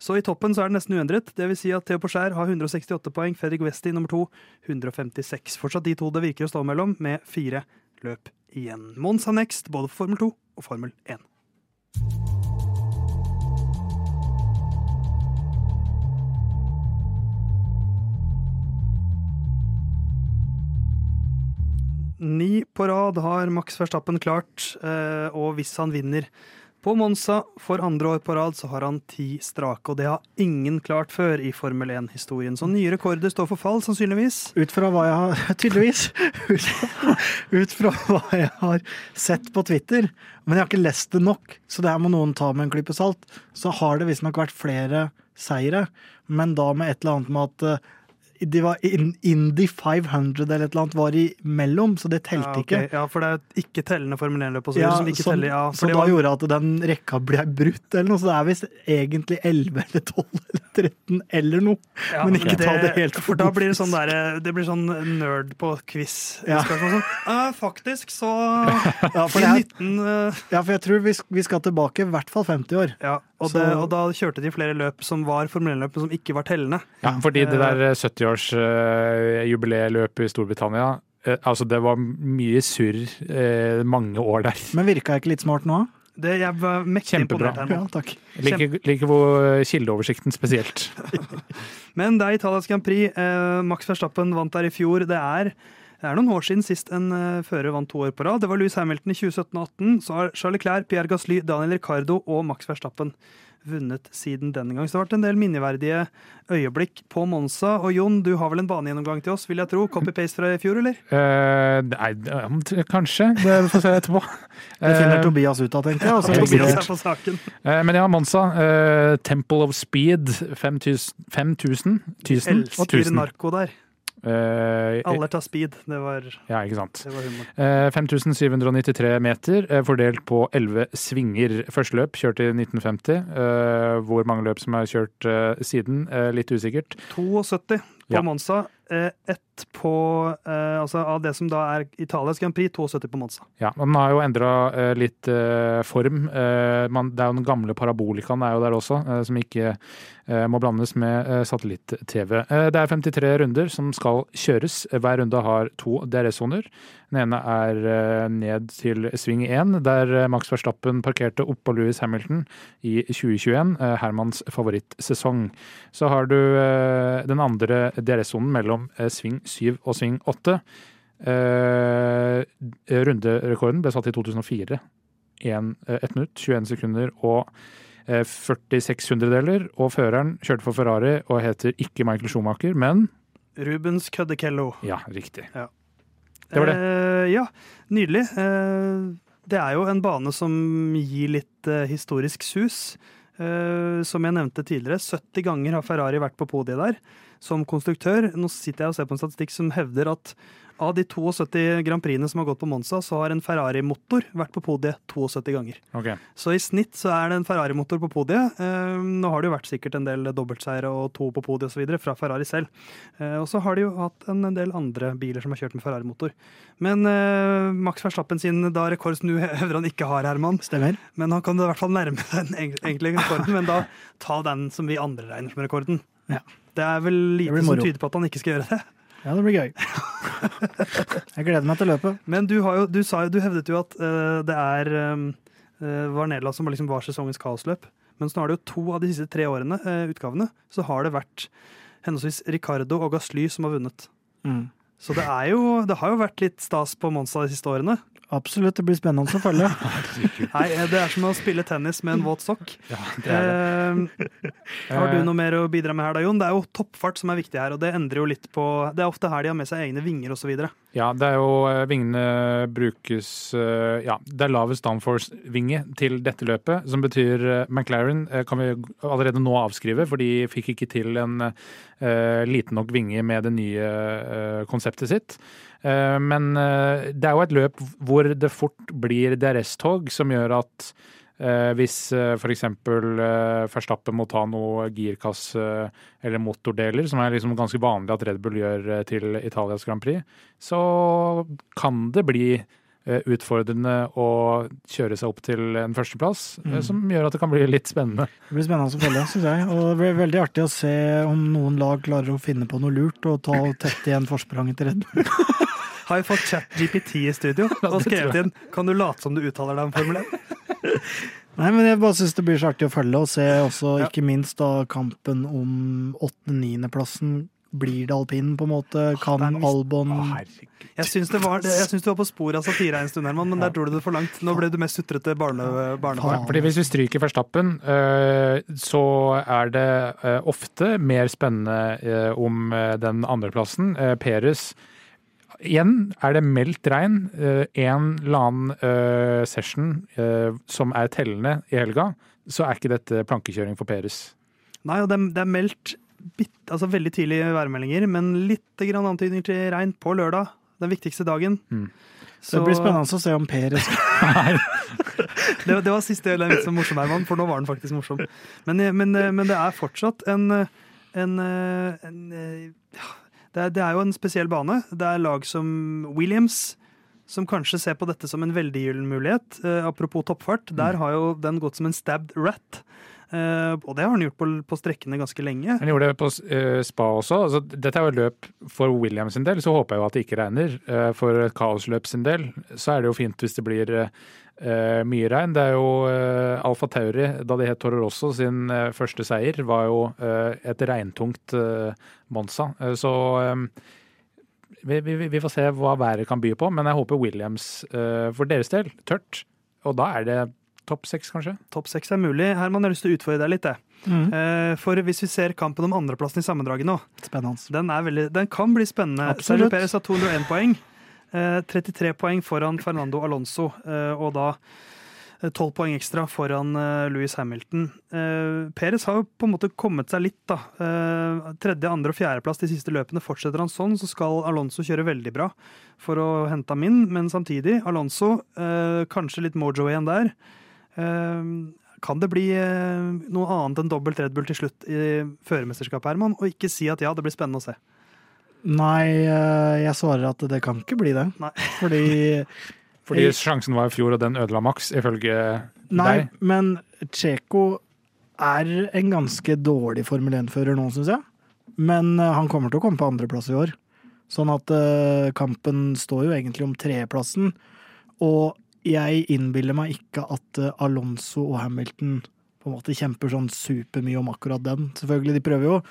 Så i toppen så er det nesten uendret. Det vil si at Theo Porcher har 168 poeng, Fredrik Westi nummer to 156. Fortsatt de to det virker å stå mellom, med fire løp igjen. Mons har next, både for Formel 2 og Formel 1. Ni på rad har Max Verstappen klart, eh, og hvis han vinner på Monza for andre år på rad, så har han ti strake, og det har ingen klart før i Formel 1-historien. Så nye rekorder står for fall, sannsynligvis.
Ut fra hva jeg har Tydeligvis. Ut fra, hva jeg har sett på Twitter. Men jeg har ikke lest det nok, så det her må noen ta med en klype salt. Så har det visstnok vært flere seire, men da med et eller annet med at eh, de var Indie Indy 500 eller et eller annet var imellom, så det telte
Ja, okay.
ikke.
ja, for det er ikke tellende Formel 1-løp
Ja,
som ikke
som-
teller. Ja,
så da
var,
gjorde at den rekka ble brutt, eller noe. Så det er visst egentlig 11 eller 12 eller 13 eller noe.
ja,
men ikke ta det helt
For da blir det sånn der, det blir sånn nerd på quiz.
Ja.
Sånn, Uh, faktisk så
Ja, for,
I
er,
19 uh...
ja, for jeg tror vi, vi skal tilbake i hvert fall 50 år.
Ja, og,
Så-
det, og da kjørte de flere løp som var Formel 1-løp, men som ikke var tellende.
Ja, fordi det der 70-årsjubileeløpet i Storbritannia eh, Altså, det var mye surr eh, mange år der.
Men virka jeg ikke litt smart nå?
Det, jeg var mektig
Kjempebra.
imponert her
Ja,
nå.
takk.
Liker, liker hvor kildeoversikten spesielt.
Men det er Italias Grand Prix. Eh, Max Verstappen vant der i fjor. Det er, det er noen år siden sist en uh, fører vant to år på rad. Det var Louis Hamilton i 2017 og 2018. Så har Charles Clair, Pierre Gasly, Daniel Ricardo og Max Verstappen vunnet siden denne gang. Så det har vært en del minneverdige øyeblikk på Monza. Og Jon, du har vel en banegjennomgang til oss, vil jeg tro? Copy-paste fra i fjor, eller?
Uh, nei, kanskje. Det får vi se etterpå.
Det finner
Eh,
Tobias ut av, tenker jeg.
Tobias er på saken.
Uh, Men ja, Monza. Uh, Temple of Speed. 5000, 5000 1000 og
Elsker narko der.
Eh,
Alle tar speed. Det var,
Ja, ikke sant.
det var humor.
Eh, 5793 meter, uh, fordelt på 11 svinger. Første løp kjørt i 1950. Eh, Hvor mange løp som er kjørt siden, litt usikkert.
72 på
Ja.
Monza. Eh, Ett på eh, Altså av det som da er Italias Grand Prix, 72 på Monza.
Ja, Den har jo endra litt eh, form. Eh, man, det er jo den gamle parabolikaen er jo der også, som ikke må blandes med satellitt-TV. Det er 53 runder som skal kjøres. Hver runde har to DRS-soner. Den ene er ned til sving 1, der Max Verstappen parkerte oppå Louis Hamilton i 2021, eh, Hermans favorittsesong. Så har du den andre DRS-sonen mellom eh, sving 7 og sving 8. Eh, runderekorden ble satt i 2004. 1, eh, 1 minutt, 21 sekunder og eh, 46 hundredeler. Og føreren kjørte for Ferrari og heter ikke Michael Schumacher, men
Rubens Køddekello.
ja, riktig.
Ja.
Det var det.
Eh, ja, nydelig. Eh, det er jo en bane som gir litt eh, historisk sus. Eh, som jeg nevnte tidligere, 70 ganger har Ferrari vært på podiet der. Som konstruktør. Nå sitter jeg og ser på en statistikk som hevder at av de 72 Grand Prixene som har gått på Monza, så har en Ferrari-motor vært på podiet 72 ganger.
Okay.
Så i snitt så er det en Ferrari-motor på podiet. Eh, nå har det jo vært sikkert en del dobbeltseiere og to på podiet osv. fra Ferrari selv. Eh, og så har de jo hatt en del andre biler som har kjørt med Ferrari-motor. Men eh, Max Verstappen sin da rekord som du hevder han ikke har, Herman.
Stemmer.
Men han kan i hvert fall nærme seg den egentlige rekorden, men da ta den som vi andre regner som rekorden.
Ja.
Det er vel lite som tyder på at han ikke skal gjøre det.
Ja, det blir gøy. Jeg gleder meg til løpet.
Men du, har jo, du, sa du hevdet jo at uh, det er um, var Nederland som liksom var sesongens kaosløp. Men så nå er det jo to av de siste tre årene, uh, utgavene, så har det vært henholdsvis Ricardo og Gasly som har vunnet.
Mm.
Så det, er jo, det har jo vært litt stas på Monza de siste årene.
Absolutt, det blir spennende å følge.
Nei, eh, Det er som å spille tennis med en våt sokk.
Ja, det er det.
Eh, har du noe mer å bidra med her da, Jon? Det er jo toppfart som er viktig her, og det endrer jo litt på Det er ofte her de har med seg egne vinger osv.
Ja, det er jo eh, Vingene brukes Ja, det er lavest downforce-vinge til dette løpet, som betyr McLaren kan vi allerede nå avskrive, for de fikk ikke til en liten nok vinge med det nye eh, konseptet sitt. Eh, men eh, det er jo et løp hvor det fort blir DRS-tog, som gjør at Eh, hvis eh, f.eks. Eh, Verstappen må ta noe girkasse eller motordeler, som er liksom ganske vanlig at Red Bull gjør eh, til Italias Grand Prix, så kan det bli eh, utfordrende å kjøre seg opp til en førsteplass, eh,
Mm.
som gjør at det kan bli litt spennende.
Det blir spennende å følge, syns jeg. Og det blir veldig artig å se om noen lag klarer å finne på noe lurt og ta tett igjen forspranget til Red Bull.
Har vi fått ChatGPT i studio og skrevet inn Kan du late som du uttaler deg om Formel 1?
Nei, men jeg bare syns det blir så artig å følge, og se også
Ja.
ikke minst da kampen om åttende-niendeplassen. Blir det alpin, på en måte? Kan
det mist-
Albon
herregud.
Jeg syns, det var, jeg syns du var på sporet av satire en stund, Herman, men der dro du det for langt. Nå ble du mest sutrete barne, barnebarn.
Fordi Hvis vi stryker Verstappen, eh, så er det eh, ofte mer spennende eh, om den andreplassen. Peres Igjen er det meldt regn. En eller annen session som er tellende i helga, så er ikke dette plankekjøring for Peres.
Nei, og det, er- meldt altså veldig tidlige værmeldinger, men litt grann antydninger til regn på lørdag. Den viktigste dagen.
Mm.
Så det blir spennende å se om Perez
Det, det var siste del av vitsen morsom, Herman, for nå var den faktisk morsom. Men, men, men det er fortsatt en, en, en ja, det, er, det er jo en spesiell bane. Det er lag som Williams som kanskje ser på dette som en veldig gyllen mulighet. Eh, apropos toppfart, der har jo den gått som en stabbed rat. Eh, og det har han gjort på, på strekkene ganske lenge.
Han gjorde det på eh, spa også. Altså, dette er jo løp for Williams sin del, så håper jeg jo at det ikke regner. Eh, For kaosløp sin del så er det jo fint hvis det blir mye regn. Det er jo Alfa Tauri, da det het Toro Rosso, sin første seier, var jo et regntungt Monza. Så vi, vi, vi får se hva været kan by på, men jeg håper Williams for deres del tørt. Og da er det topp seks, kanskje?
Topp seks er mulig. Herman, jeg har lyst til å utfordre deg litt. det.
mm.
Eh, For hvis vi ser kampen om andreplassen i sammendraget nå,
Spennende.
Den, er veldig, den kan bli spennende. Sergio Perez har 201 poeng. Eh, 33 poeng foran Fernando Alonso, eh, og da eh, 12 poeng ekstra foran eh, Louis Hamilton. Eh, Perez har jo på en måte kommet seg litt, da. Eh, tredje, andre og fjerdeplass de siste løpene. Fortsetter han sånn, så skal Alonso kjøre veldig bra for å hente ham inn, men samtidig, Alonso, eh, kanskje litt mojo igjen der. Eh, kan det bli eh, noe annet enn dobbelt Red Bull til slutt i førermesterskapet, Herman? Og ikke si at ja, det blir spennende å se.
Nei, eh, jeg svarer at det kan ikke bli det.
Nei.
Fordi
Fordi
Jeg-
sjansen var i fjor, og den ødela maks, ifølge
Nei,
deg.
men Tsjeko er en ganske dårlig Formel 1-fører nå, syns jeg. Men eh, han kommer til å komme på andreplass i år. Sånn at kampen står jo egentlig om tredjeplassen. Og jeg innbiller meg ikke at eh, Alonso og Hamilton på en måte kjemper sånn supermye om akkurat den. Selvfølgelig, de prøver jo å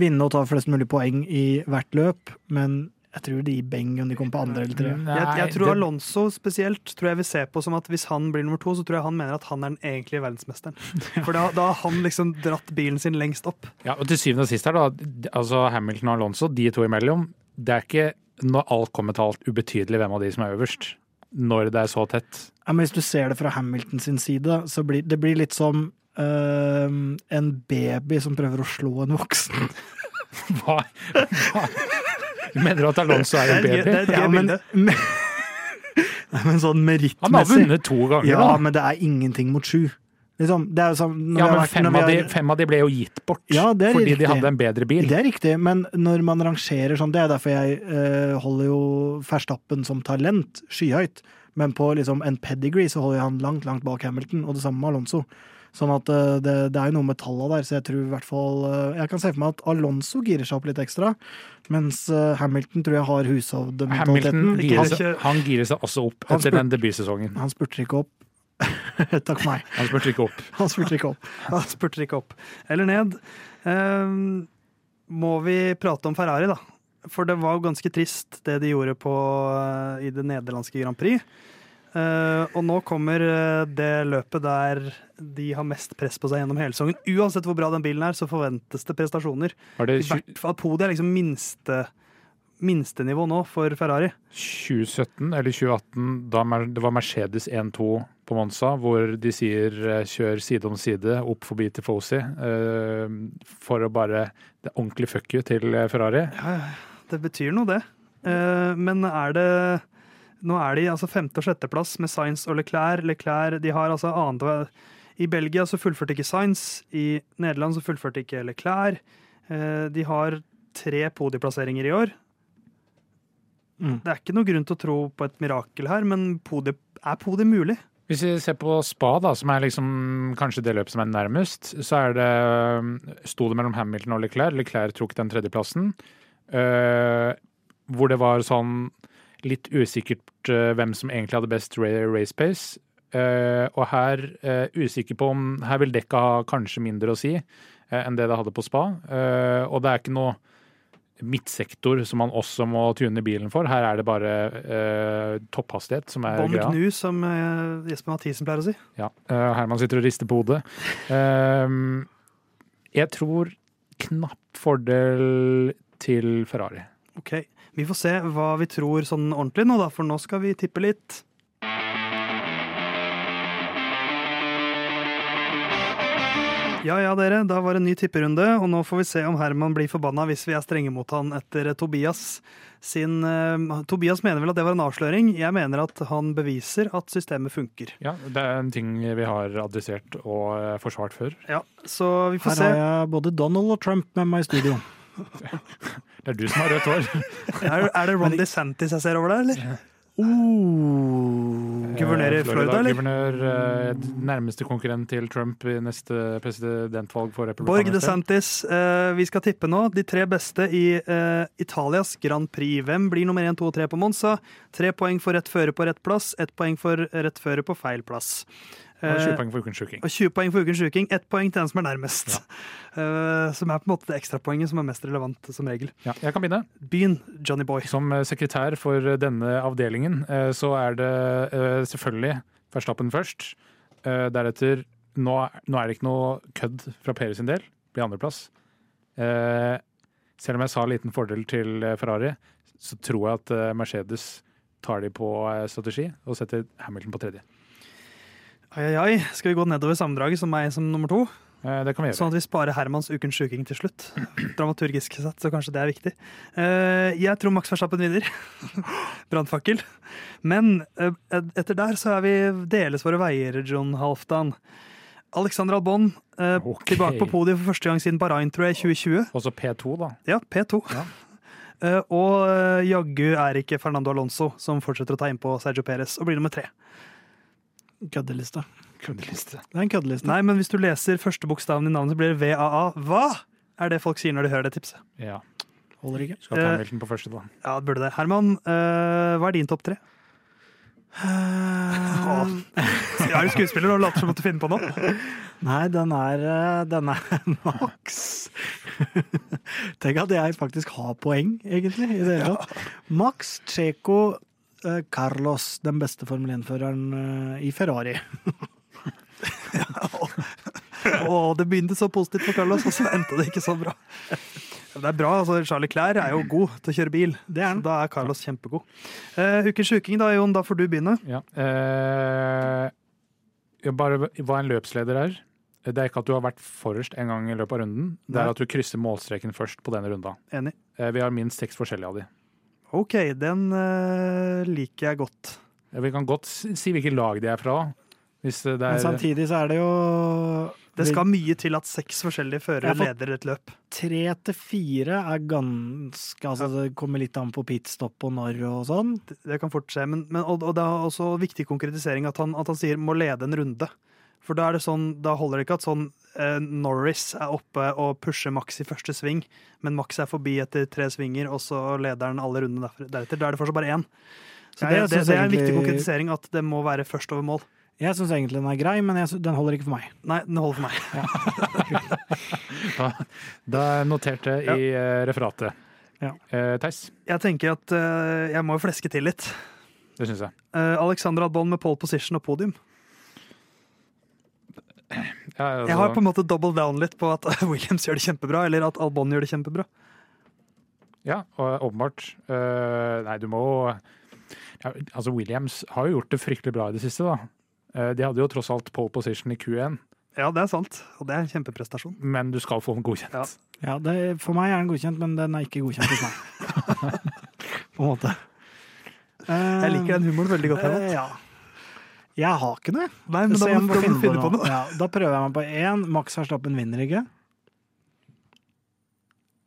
vinne og ta flest mulig poeng i hvert løp, men jeg tror de gir beng om de kommer på andre eller tre.
Jeg, jeg tror Alonso spesielt tror jeg vil se på som at hvis han blir nummer to, så tror jeg han mener at han er den egentlige verdensmesteren. For da, da har han liksom dratt bilen sin lengst opp.
Ja, og til syvende og sist her, da. Altså Hamilton og Alonso, de to imellom. Det er ikke når alt kommer til alt ubetydelig hvem av de som er øverst. Når det er så tett.
Ja, men hvis du ser det fra Hamilton sin side, så blir det blir litt som uh, en baby som prøver å slå en voksen.
Hva? Hva? Mener du at Alonso er en
Det er- det
baby?
er et gøy
Ja, men, men, men sånn
Han har vunnet to ganger,
Ja,
da.
men det er ingenting mot sju. Liksom, det er jo sånn når
Ja, men
vært-
fem
når vi
av, de, fem av de ble jo gitt bort.
Ja,
fordi
riktig.
de hadde en bedre bil.
Det er riktig, men når man rangerer sånn, det er derfor jeg eh, holder jo Verstappen som talent skyhøyt. Men på liksom en pedigree så holder jeg han langt, langt bak Hamilton, og det samme med Alonso. Sånn at eh, det, det er jo noe med tallene der, så jeg tror i hvert fall eh, Jeg kan se for meg at Alonso girer seg opp litt ekstra, mens eh, Hamilton tror jeg har
Hamilton
hushovdementaliteten.
girer seg, han girer seg også opp etter
spurt,
den debutsesongen.
han spurter ikke opp. Takk for meg.
Han spurte ikke opp.
Han spurte ikke opp.
Han spurte ikke opp. Eller ned. Um, må vi prate om Ferrari, da? For det var jo ganske trist det de gjorde på, uh, i det nederlandske Grand Prix. Uh, og nå kommer eh, det løpet der de har mest press på seg gjennom hele sesongen. Uansett hvor bra den bilen er, så forventes det prestasjoner.
Det
I hvert fall Podiet er liksom minste minstenivå nå for Ferrari.
2017 eller 2018, da det var Mercedes 1-2 på Monza, hvor de sier eh, kjør side om side opp forbi Tifosi uh, for å bare Det ordentlig fuck you til eh, Ferrari.
Ja, det betyr noe, det. Uh, men er det Nå er de altså femte- og sjetteplass med Sainz og Leclerc. Leclerc de har altså annet I Belgia så fullførte ikke Sainz. I Nederland så fullførte ikke Leclerc. Uh, de har tre podieplasseringer i år.
Mm.
Det er ikke noe grunn til å tro på et mirakel her, men podie, er podiet mulig?
Hvis vi ser på Spa, da, som er liksom kanskje det løpet som er nærmest, så er det sto det mellom Hamilton og Leclerc. Leclerc tok den tredjeplassen. Uh, hvor det var sånn litt usikkert uh, hvem som egentlig hadde best race pace. Uh, og her usikker på om Her vil dekka ha kanskje mindre å si enn det det hadde på Spa. Og det er ikke noe midtsektor som man også må tune bilen for. Her er det bare eh, topphastighet som er
Bon
greia.
gnu, som eh, Jesper Mathisen pleier å si.
Ja, eh, Herman sitter og rister på hodet. Ehm, jeg tror knapp fordel til Ferrari.
Ok, Vi får se hva vi tror sånn ordentlig nå, da, for nå skal vi tippe litt. Ja ja, dere, da var det en ny tipperunde, og nå får vi se om Herman blir forbanna hvis vi er strenge mot han etter Tobias sin uh, Tobias mener vel at det var en avsløring. Jeg mener at han beviser at systemet funker.
Ja, Det er en ting vi har adressert og eh, forsvart før.
Ja, Så vi får
Her
se.
har jeg både Donald og Trump med meg i studio.
Det er du som har rødt hår.
Er, er det Ron DeSantis jeg ser over der, eller?
Uh,
Guvernør i Florida, eller?
Guvernør, eh, nærmeste konkurrent til Trump i neste presidentvalg for
Borg. DeSantis, eh, vi skal tippe nå. De tre beste i Italias Grand Prix. Hvem blir nummer én, to og tre på Monza? Tre poeng for rett føre på rett plass, ett poeng for rett føre på feil plass.
Og
Eh,
20 poeng for ukens sjuking.
og 20 poeng for ukens sjuking, ett poeng til den som er nærmest. Ja. som er på en måte det ekstrapoenget som er mest relevant, som regel.
Ja, jeg kan begynne.
Begynn, Johnny Boy.
Som eh, sekretær for denne avdelingen, eh, så er det eh, selvfølgelig Verstappen først. Eh, Deretter nå, nå er det ikke noe kødd fra Per sin del. Blir andreplass. Eh, Selv om jeg sa liten fordel til eh, Ferrari, så tror jeg at eh, Mercedes tar de på eh, strategi og setter Hamilton på tredje.
Ai, ai, ai. Skal vi gå nedover sammendraget som meg som nummer to?
Eh, Det kan vi gjøre.
Sånn at vi sparer Hermans ukens sjuking til slutt. Dramaturgisk sett, så kanskje det er viktig. Eh, jeg tror Max Verstappen vinner. Brannfakkel. Men eh, etter der så er vi deles våre veier, John Halfdan. Alexander Albon
okay.
Tilbake på podiet for første gang siden Bahrain, tror jeg, 2020.
Også P2, da.
Ja, P2.
Ja.
Og eh, jaggu er ikke Fernando Alonso som fortsetter å ta innpå Sergio Perez og blir nummer tre.
Køddeliste.
Køddeliste.
Det er en køddeliste.
Nei, men hvis du leser første bokstaven i navnet, så blir det VAA. Hva er det folk sier når de hører det tipset?
Ja.
Holder ikke.
Skal ta
Eh,
Hamilton på første, da.
Ja, det burde det. Herman, uh, hva er din topp tre?
Uh,
Jeg er jo skuespiller og later som at du finner på noe.
Nei, den er, eh, den er maks. Tenk at jeg faktisk har poeng, egentlig. i det hele tatt. Max eh, Carlos, den beste Formel 1-føreren eh, i Ferrari.
Og det begynte så positivt for Carlos, og så endte det ikke så bra. Det er bra, altså Charlie Clair er jo god til å kjøre bil.
Det er han.
Da er Carlos kjempegod. Uh, Ukens sjuking, da, Jon. Da får du begynne.
Ja. Uh, jeg bare hva en løpsleder er. Det er ikke at du har vært forrest en gang i løpet av runden, det
Nei.
er at du krysser målstreken først på denne runda.
Enig.
Uh, Vi har minst seks forskjellige av de.
OK, den eh, liker jeg godt.
Ja, Vi kan godt si hvilket lag de er fra. Hvis det
Men
er
samtidig så er det jo
Det skal mye til at seks forskjellige førere leder et løp.
Tre til fire er ganske Altså, det kommer litt an på pitstop og når og sånn.
Det, det kan fort skje. Men, men, og, og det er også viktig konkretisering at han, at han sier 'må lede en runde'. For da er det sånn, da holder det ikke at sånn eh, Norris er oppe og pusher Max i første sving, men Max er forbi etter tre svinger, og så leder han alle rundene deretter. Da er det fortsatt bare én. Så
Ja,
det, det, det er en viktig konkretisering at det må være først over mål.
Jeg syns egentlig den er grei, men jeg, sy- den holder ikke for meg.
Nei, den holder for meg.
Da, da er notert det
Ja.
i eh, referatet.
Ja.
Uh, Theis,
Jeg tenker at uh, jeg må jo fleske til litt.
det syns jeg.
Uh, Alexander bånd med pole position og podium.
Ja, altså,
Jeg har på en måte double down litt på at Williams gjør det kjempebra, eller at Albon gjør det kjempebra.
ja og åpenbart. Uh, nei, du må ja, Altså, Williams har jo gjort det fryktelig bra i det siste, da. Uh, de hadde jo tross alt pole position i Q1,
Ja, det er sant, og det er en kjempeprestasjon.
men du skal få den godkjent.
Ja.
Ja, det, For meg er den godkjent, men den er ikke godkjent hos meg. på en måte.
Jeg liker den humoren veldig godt. Uh,
ja. Jeg har ikke noe.
Nei, men
Så
da
jeg
må
må
da
finne
du finne på noe.
Ja, da prøver jeg meg på én. Max Verstappen vinner ikke.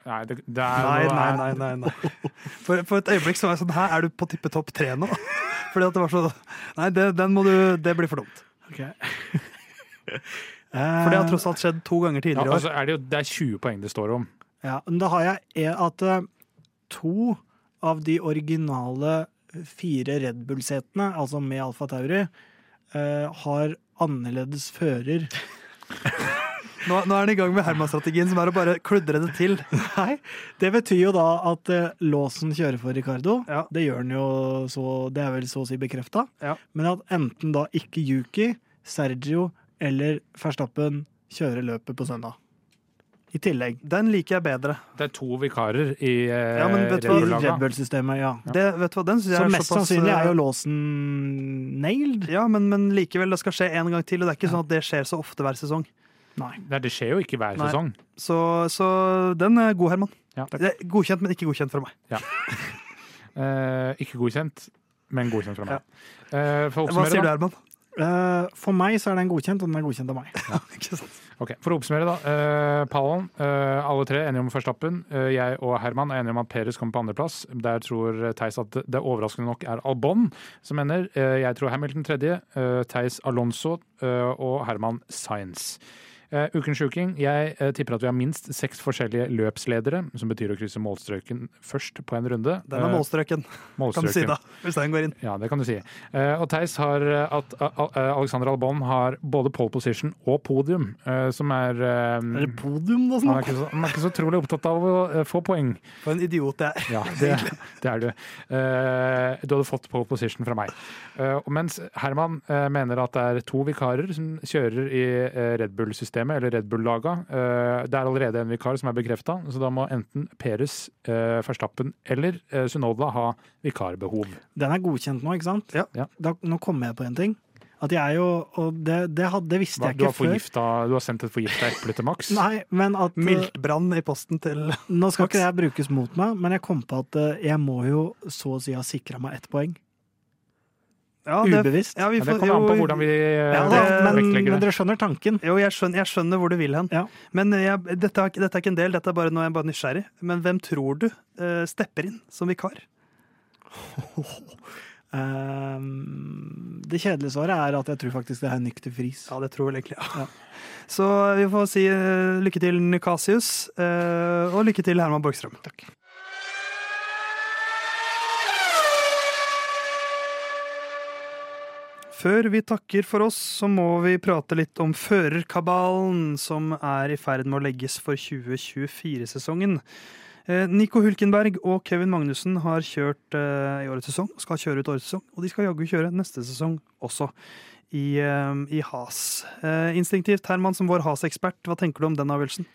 Nei, det, det er,
Nei, nei, nei. nei, nei. For, for et øyeblikk så var jeg sånn Her er du på tippe topp tre nå? Fordi at det var så Nei, det, den må du Det blir for dumt.
Ok.
For det har tross alt skjedd to ganger tidligere i år.
altså år. det, det er 20 poeng det står om.
Ja, men da har jeg at eh, to av de originale fire Red Bull-setene, altså med Alfa Tauri, eh, har annerledes fører.
Nå, nå er han i gang med Herman-strategien, som er å bare kludre det til.
Nei, det betyr jo da at eh, låsen kjører for Ricardo.
Ja.
Det gjør den jo så Det er vel så å si bekrefta.
Ja.
Men at enten da ikke Yuki, Sergio eller Verstappen kjører løpet på søndag. I tillegg.
Den liker jeg bedre.
Det er to vikarer i eh,
Ja, men vet
Red
hva?
Bull-laga.
Red Bull-systemet, ja.
Det, vet du hva, den synes jeg
Så
er
mest
såpass,
sannsynlig er jo
eh,
låsen nailed.
Ja, men, men likevel, det skal skje en gang til, og det er ikke
Ja.
sånn at det skjer så ofte hver sesong.
Nei.
Nei, det skjer jo ikke hver
Nei.
sesong.
Så, så den er god, Herman.
Ja.
Er godkjent, men ikke godkjent fra meg.
Eh, ikke godkjent, men godkjent fra meg. Eh,
Hva sier du. Herman?
Eh, for meg så er den godkjent, og den er godkjent av meg.
Ok, For å oppsummere, da. Uh, pallen. uh, alle tre enige om Førstappen. Uh, jeg og Herman er enige om at Peres kommer på andreplass. Der tror Theis at det overraskende nok er Albon som ender. Jeg tror Hamilton tredje. Theis Alonso og Herman Sainz. Uh, ukens sjuking. Jeg uh, tipper at vi har minst seks forskjellige løpsledere, som betyr å krysse målstrøken først på en runde.
Den er
Eh,
målstrøken, kan du si da. Hvis den går inn.
Ja, det kan du si. Og Theis har at Alexander Albon har både pole position og podium, som er
Er det podium, da?
han, er ikke så, han er ikke så utrolig opptatt av å få poeng.
For en idiot jeg er.
Ja, det, det er du. Du hadde fått pole position fra meg. Mens Herman mener at det er to vikarer som kjører i Red Bull-systemet, eller Red Bull-laga. Eh, det er allerede en vikar som er bekrefta, så da må enten Peres, eh, Verstappen eller eh, Sunoda ha vikarbehov.
Den er godkjent nå, ikke sant?
Ja.
Ja.
Da, nå kommer jeg på en ting. At jeg er jo Og det, det, hadde, det visste
Hva,
jeg ikke
har
før.
du har sendt et forgifta eple til Max?
Nei, men at
Miltbrann i posten til
Nå skal ikke det brukes mot meg, men jeg kom på at jeg må jo så å si ha sikra meg ett poeng.
Ja, det,
Ubevisst.
ja, vi
Ja, det
kommer
kommer an på hvordan vi eh,
Ja,
det-
men,
vektlegger
men dere skjønner tanken.
jo, jeg skjønner, jeg skjønner hvor du vil hen.
Ja.
Men jeg, dette, er, dette er ikke en del, dette er bare jeg er bare nysgjerrig. Men hvem tror du uh, stepper inn som vikar?
Um, det kjedelige svaret er at jeg tror faktisk det er Nyk til Friis.
Ja, det tror jeg egentlig ja. Så vi får si uh, lykke til Nikasius, uh, og lykke til Herman Borgstrøm. Takk. Før vi takker for oss, så må vi prate litt om førerkabalen som er i ferd med å legges for 2024-sesongen. Eh, Nico Hulkenberg og Kevin Magnussen har kjørt eh, i årets sesong, skal kjøre ut årets sesong, og de skal jaggu kjøre neste sesong også i, eh, i Has. Instinktivt, Herman, som vår Has-ekspert, hva tenker du om den avgjørelsen?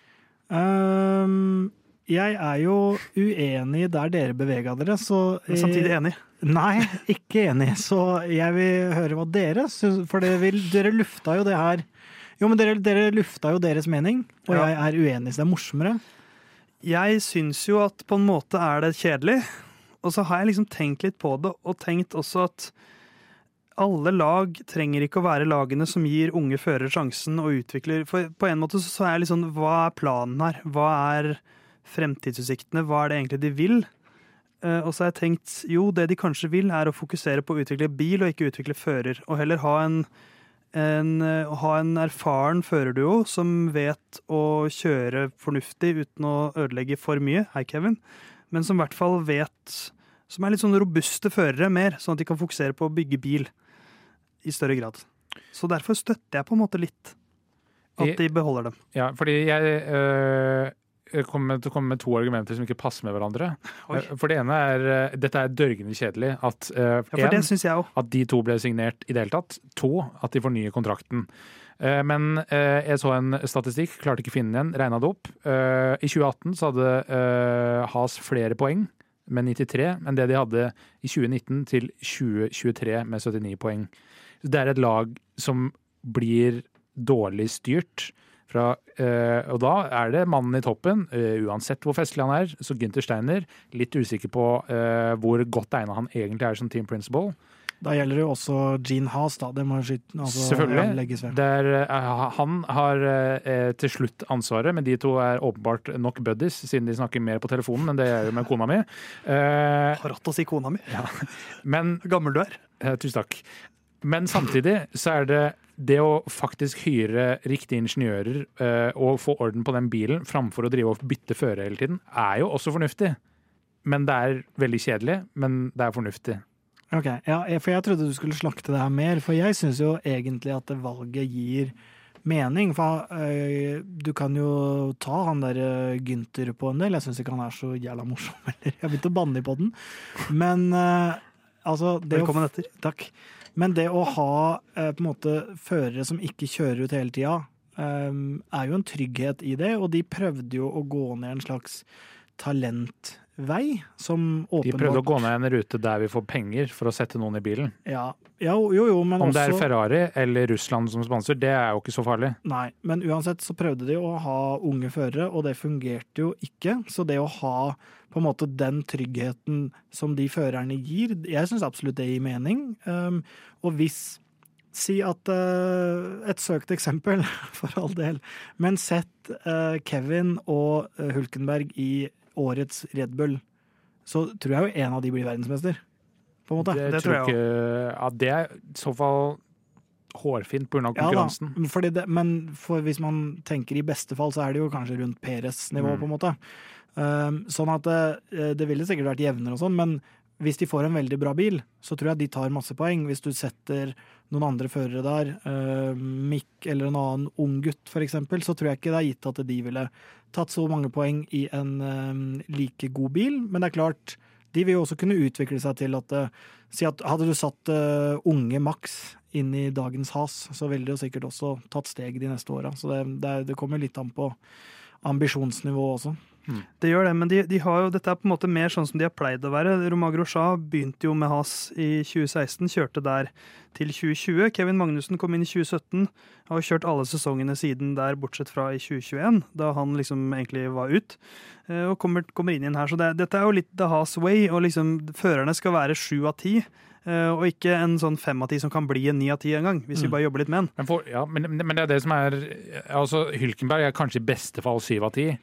Ehm, jeg er jo uenig der dere bevega dere, så
Men samtidig enig.
Nei, ikke enig. Så jeg vil høre hva dere syns, for det vil, dere lufta jo det her Jo, men dere, dere lufta jo deres mening, og
Ja.
jeg er uenig, så det er morsommere.
Jeg syns jo at på en måte er det kjedelig, og så har jeg liksom tenkt litt på det, og tenkt også at alle lag trenger ikke å være lagene som gir unge førere sjansen og utvikler For på en måte så er jeg litt sånn Hva er planen her? Hva er fremtidsutsiktene? Hva er det egentlig de vil? Eh, og så har jeg tenkt jo, det de kanskje vil, er å fokusere på å utvikle bil og ikke utvikle fører. Og heller ha en, en, eh, ha en erfaren førerduo som vet å kjøre fornuftig uten å ødelegge for mye. Hei, Kevin. Men som i hvert fall vet Som er litt sånn robuste førere mer, sånn at de kan fokusere på å bygge bil i større grad. Så derfor støtter jeg på en måte litt at de beholder dem.
Ja, fordi jeg øh, kommer til å komme med to argumenter som ikke passer med hverandre.
Oi.
Eh, For det ene er øh, Dette er dørgende kjedelig. At,
Ja,
en, at de to ble signert i det hele tatt. To, at de fornyer kontrakten. Eh, Men eh, jeg så en statistikk, klarte ikke å finne den regna det opp. Eh, I 2018 så hadde eh, Has flere poeng, med 93, enn det de hadde i 2019 til 2023 med 79 poeng. Så Det er et lag som blir dårlig styrt. Fra, eh, og da er det mannen i toppen, eh, uansett hvor festlig han er, så Gynter Steiner, litt usikker på eh, hvor godt egnet han egentlig er som team principal.
Da gjelder det jo også Gene Haas, da. Det må skyte, altså,
Selvfølgelig. Der, eh, han har eh, til slutt ansvaret, men de to er åpenbart nok buddies, siden de snakker mer på telefonen enn det jeg gjør med kona mi. Eh,
Rått å si kona mi.
men
Hvor gammel du er.
eh, Tusen takk. Men samtidig så er det det å faktisk hyre riktige ingeniører eh, og få orden på den bilen, framfor å drive og bytte føre hele tiden, er jo også fornuftig. Men det er veldig kjedelig, men det er fornuftig.
Ok, ja, For jeg trodde du skulle slakte det her mer, for jeg syns jo egentlig at det valget gir mening. For øh, du kan jo ta han der øh, Gynter på en del. Jeg syns ikke han er så jævla morsom heller. Jeg begynte å banne i podden. Men øh, altså det
Velkommen etter.
Takk. Men det å ha øh, på en måte førere som ikke kjører ut hele tida, øh, er jo en trygghet i det. Og de prøvde jo å gå ned en slags talentvei, som
De prøvde å gå ned en rute der vi får penger for å sette noen i bilen.
Ja, ja jo, jo, men
Om det er Ferrari eller Russland som sponsor, det er jo ikke så farlig.
Nei, men uansett så prøvde de å ha unge førere, og det fungerte jo ikke. Så det å ha på en måte den tryggheten som de førerne gir, jeg syns absolutt det gir mening. Um, og hvis Si at uh, Et søkt eksempel, for all del. Men sett uh, Kevin og uh, Hulkenberg i årets Red Bull, så tror jeg jo en av de blir verdensmester. På en måte.
Det,
det
tror
tror jeg
jeg ja, Det er i så fall hårfint pga.
Ja da,
konkurransen.
fordi det, men hvis man tenker i beste fall, så er det jo kanskje rundt Peres-nivå,
Mm.
på en måte. Um, sånn at det, det ville sikkert vært jevnere og sånn, men hvis de får en veldig bra bil, så tror jeg de tar masse poeng. Hvis du setter noen andre førere der, uh, Mick eller en annen ung gutt eksempel, så tror jeg ikke det er gitt at de ville tatt så mange poeng i en uh, like god bil. Men det er klart, de vil jo også kunne utvikle seg til at uh, Si at hadde du satt uh, unge Max inn i dagens has, så ville de jo sikkert også tatt steg de neste åra. Så det, det, det kommer litt an på ambisjonsnivå også.
Det gjør det, men de, de har jo, dette er på en måte mer sånn som de har pleid å være. Romagro Shah begynte jo med Has i 2016, kjørte der til 2020. Kevin Magnussen kom inn i 2017, har kjørt alle sesongene siden der, bortsett fra i 2021, da han liksom egentlig var ut. eh, Og kommer, kommer inn igjen her. Så det, dette er jo litt the Has way, og liksom førerne skal være sju av ti. Eh, Og ikke en sånn fem av ti som kan bli en ni av ti en gang, hvis vi
Mm.
bare jobber litt med den.
Men, for, ja, men, men det er det som er altså Hylkenberg er kanskje i beste fall syv av ti.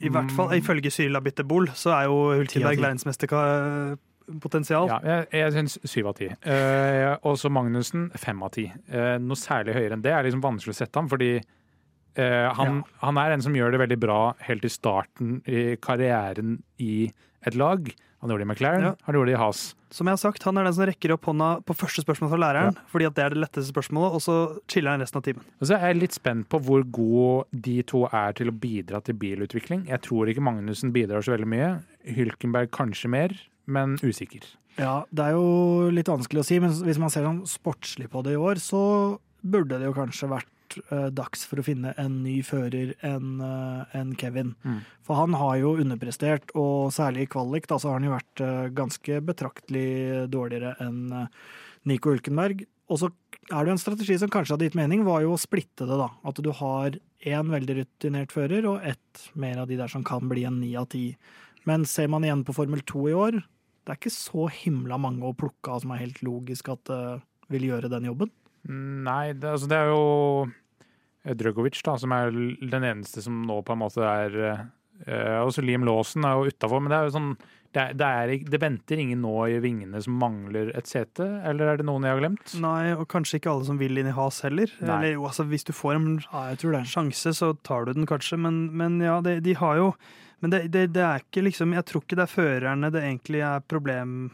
I hvert fall ifølge Cyril Bittebol så er jo
Hylkenberg
verdensmesterpotensial.
Ja, jeg, jeg syns syv av ti. Uh, også Magnussen fem av ti. Uh, noe særlig høyere enn det er liksom vanskelig å sette ham, fordi uh, han, han er en som gjør det veldig bra helt i starten i karrieren i et lag. Han gjorde det i McLaren,
Ja.
han gjorde det i Has.
Som jeg har sagt, Han er den som rekker opp hånda på første spørsmål fra læreren, fordi at det er det letteste spørsmålet, og så chiller han resten av timen.
Og så er jeg litt spent på hvor god de to er til å bidra til bilutvikling. Jeg tror ikke Magnussen bidrar så veldig mye. Hylkenberg kanskje mer, men usikker.
Ja, det er jo litt vanskelig å si, men hvis man ser sånn sportslig på det i år, så burde det jo kanskje vært eh, dags for å finne en ny fører enn uh, en Kevin.
Mm.
For han har jo underprestert, og særlig i kvalik da, så har han jo vært uh, ganske betraktelig dårligere enn eh, Nico Ulkenberg. Og så er det jo en strategi som kanskje hadde gitt mening, var jo å splitte det, da. At du har én veldig rutinert fører og ett mer av de der som kan bli en ni av ti. Men ser man igjen på Formel 2 i år, det er ikke så himla mange å plukke av som er helt logisk at det vil gjøre den jobben.
Nei, det, altså det er jo Drøgovic da, som er den eneste som nå på en måte er uh, Også Liam Lawson er jo utafor, men det er jo sånn det, er, det, er, det venter ingen nå i vingene som mangler et sete, eller er det noen jeg har glemt?
Nei, og kanskje ikke alle som vil inn i has heller.
Nei.
Eller jo, altså hvis du får en
Ja, det.
sjanse, så tar du den kanskje, men, men ja, de, de har jo Men det, det, det er ikke liksom Jeg tror ikke det er førerne det egentlig er problem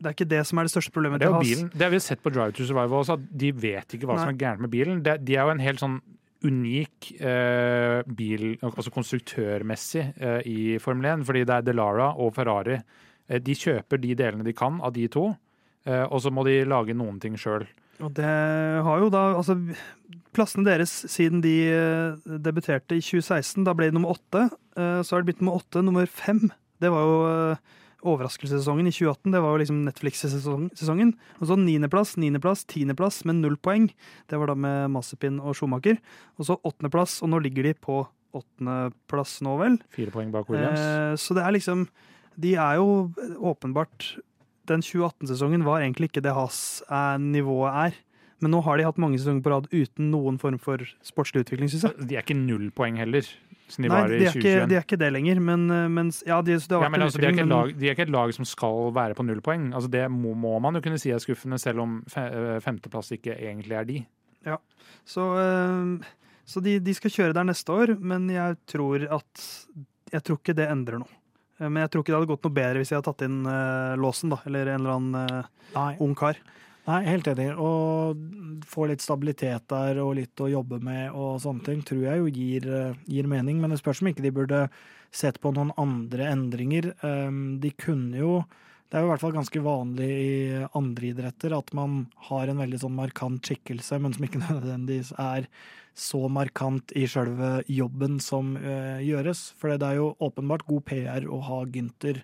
Det er ikke det som er det største problemet
Det er jo
til
bilen. Det har vi sett på Drive to Survive også, at de vet ikke hva som er gærent med bilen. De, de er jo en helt sånn unik eh, bil, altså konstruktørmessig, eh, i Formel 1, fordi det er Delara og Ferrari. Eh, de kjøper de delene de kan av de to, eh, og så må de lage noen ting sjøl.
Og det har jo da Altså, plassene deres siden de eh, debuterte i 2016, da ble de nummer åtte. Eh, Så har det blitt nummer åtte, nummer fem. Det var jo overraskelsessesongen i 2018. Det var jo liksom Netflix-sesongen. Og så niendeplass, niendeplass, tiendeplass med null poeng. Det var da med Masipin og Schumacher. Og så åttendeplass, og nå ligger de på åttendeplass nå, vel.
Fire poeng bak Williams.
Eh, så det er liksom De er jo åpenbart Den 2018-sesongen var egentlig ikke det Haas-nivået er. Men nå har de hatt mange sesonger på rad uten noen form for sportslig utvikling, syns jeg.
de er ikke null poeng heller, som de
Nei,
var i
de er, ikke, de er ikke det lenger, men, eh, mens, ja, de, det har
Ja, men
en
altså, de, er ikke
utvikling,
et lag, de er ikke et lag som skal være på null poeng. Altså, det må, må man jo kunne si er skuffende, selv om fe, eh, femteplass ikke egentlig er de.
Så, eh, så de, de skal kjøre der neste år, men jeg tror at Jeg tror ikke det endrer noe. Men jeg tror ikke det hadde gått noe bedre hvis jeg hadde tatt inn låsen, da, eller en eller annen ung kar.
Nei, helt enig. Å få litt stabilitet der og litt å jobbe med og sånne ting, tror jeg jo gir, eh, gir mening. Men det spørs om ikke de burde sett på noen andre endringer. Um, De kunne jo Det er jo i hvert fall ganske vanlig i andre idretter at man har en veldig sånn markant skikkelse, men som ikke nødvendigvis er så markant i sjølve jobben som eh, gjøres. For det er jo åpenbart god PR å ha Gynter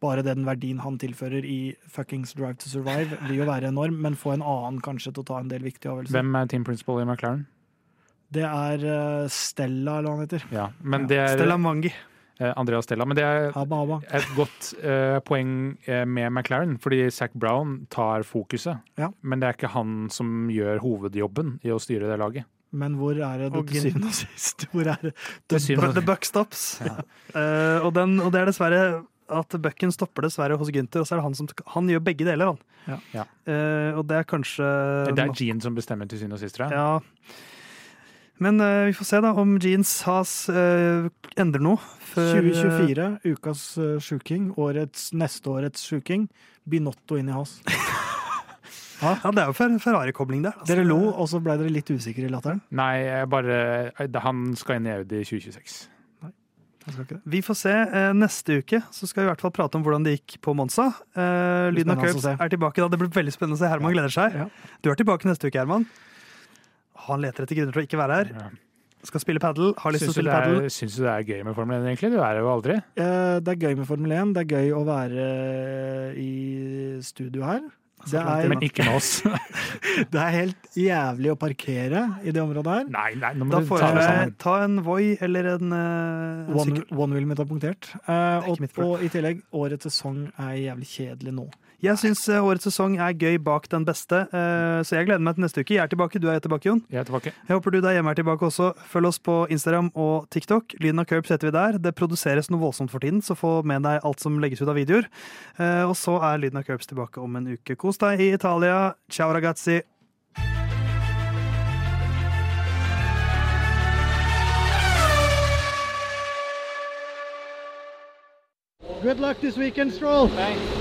bare den verdien han tilfører i fuckings Drive to Survive, vil jo være enorm, men få en annen kanskje til å ta en del viktige avgjørelser.
Hvem er team principal i McLaren?
Det er eh, Stella, eller hva han heter.
Ja, men
Ja.
det er
Stella Mangi.
Andrea Andreas Stella. Men det er
Abba, Abba.
et godt uh, poeng eh, med McLaren, fordi Zac Brown tar fokuset.
Ja.
Men det er ikke han som gjør hovedjobben i å styre det laget.
Men hvor er det
Og
til syvende og sist? Hvor er det?
The,
The buck stops. Eh, og, den, og det er dessverre at bucken stopper dessverre hos Gunther, og så er det han som Han gjør begge deler, han.
Ja.
Ja.
Eh, og det er kanskje
Det er Jean som bestemmer til syvende og sist, tror jeg.
Ja. Men uh, vi får se da om Jeans Has uh, endrer noe. Før, eh,
2024, ukas uh, sjuking. Årets, neste årets sjuking. Binotto inn i has.
ja, det er jo Fer- Ferrari-kobling der. altså.
Dere lo, og så ble dere litt usikre i latteren.
Nei, jeg bare Han skal inn i Audi i 2026.
Jeg skal ikke det.
Vi får se. Eh, neste uke så skal vi i hvert fall prate om hvordan det gikk på Monza. Eh, Lyden av Curbs er tilbake da. Det blir veldig spennende å se. Herman gleder seg. Du er tilbake neste uke, Herman. Han leter etter grunner til å ikke være her. Skal spille padel. Har lyst til å spille padel.
syns du det er gøy med Formel 1, egentlig? Du er det jo aldri.
Eh, Det er gøy med Formel 1. Det er gøy å være i studio her. Det er,
Men ikke med oss.
det er helt jævlig å parkere i det området her.
Nei, nei, nå må
Da
du ta det sammen.
ta en Voi eller en uh,
One,
sykkel.
one wheel mitt er punktert. Uh,
er
og,
mitt
og i tillegg, årets sesong er jævlig kjedelig nå.
Jeg syns årets sesong er gøy bak den beste, eh, så jeg gleder meg til neste uke. Jeg er tilbake, du er tilbake, Jon.
Jeg er tilbake.
Jeg håper du der hjemme er tilbake også. Følg oss på Instagram og TikTok. Lyden av Curbs heter vi der. Det produseres noe voldsomt for tiden, så få med deg alt som legges ut av videoer. Eh, Og så er Lyden av Curbs tilbake om en uke. Kos deg i Italia. Ciao ragazzi.
Good luck this weekend, Stroll!
Thanks.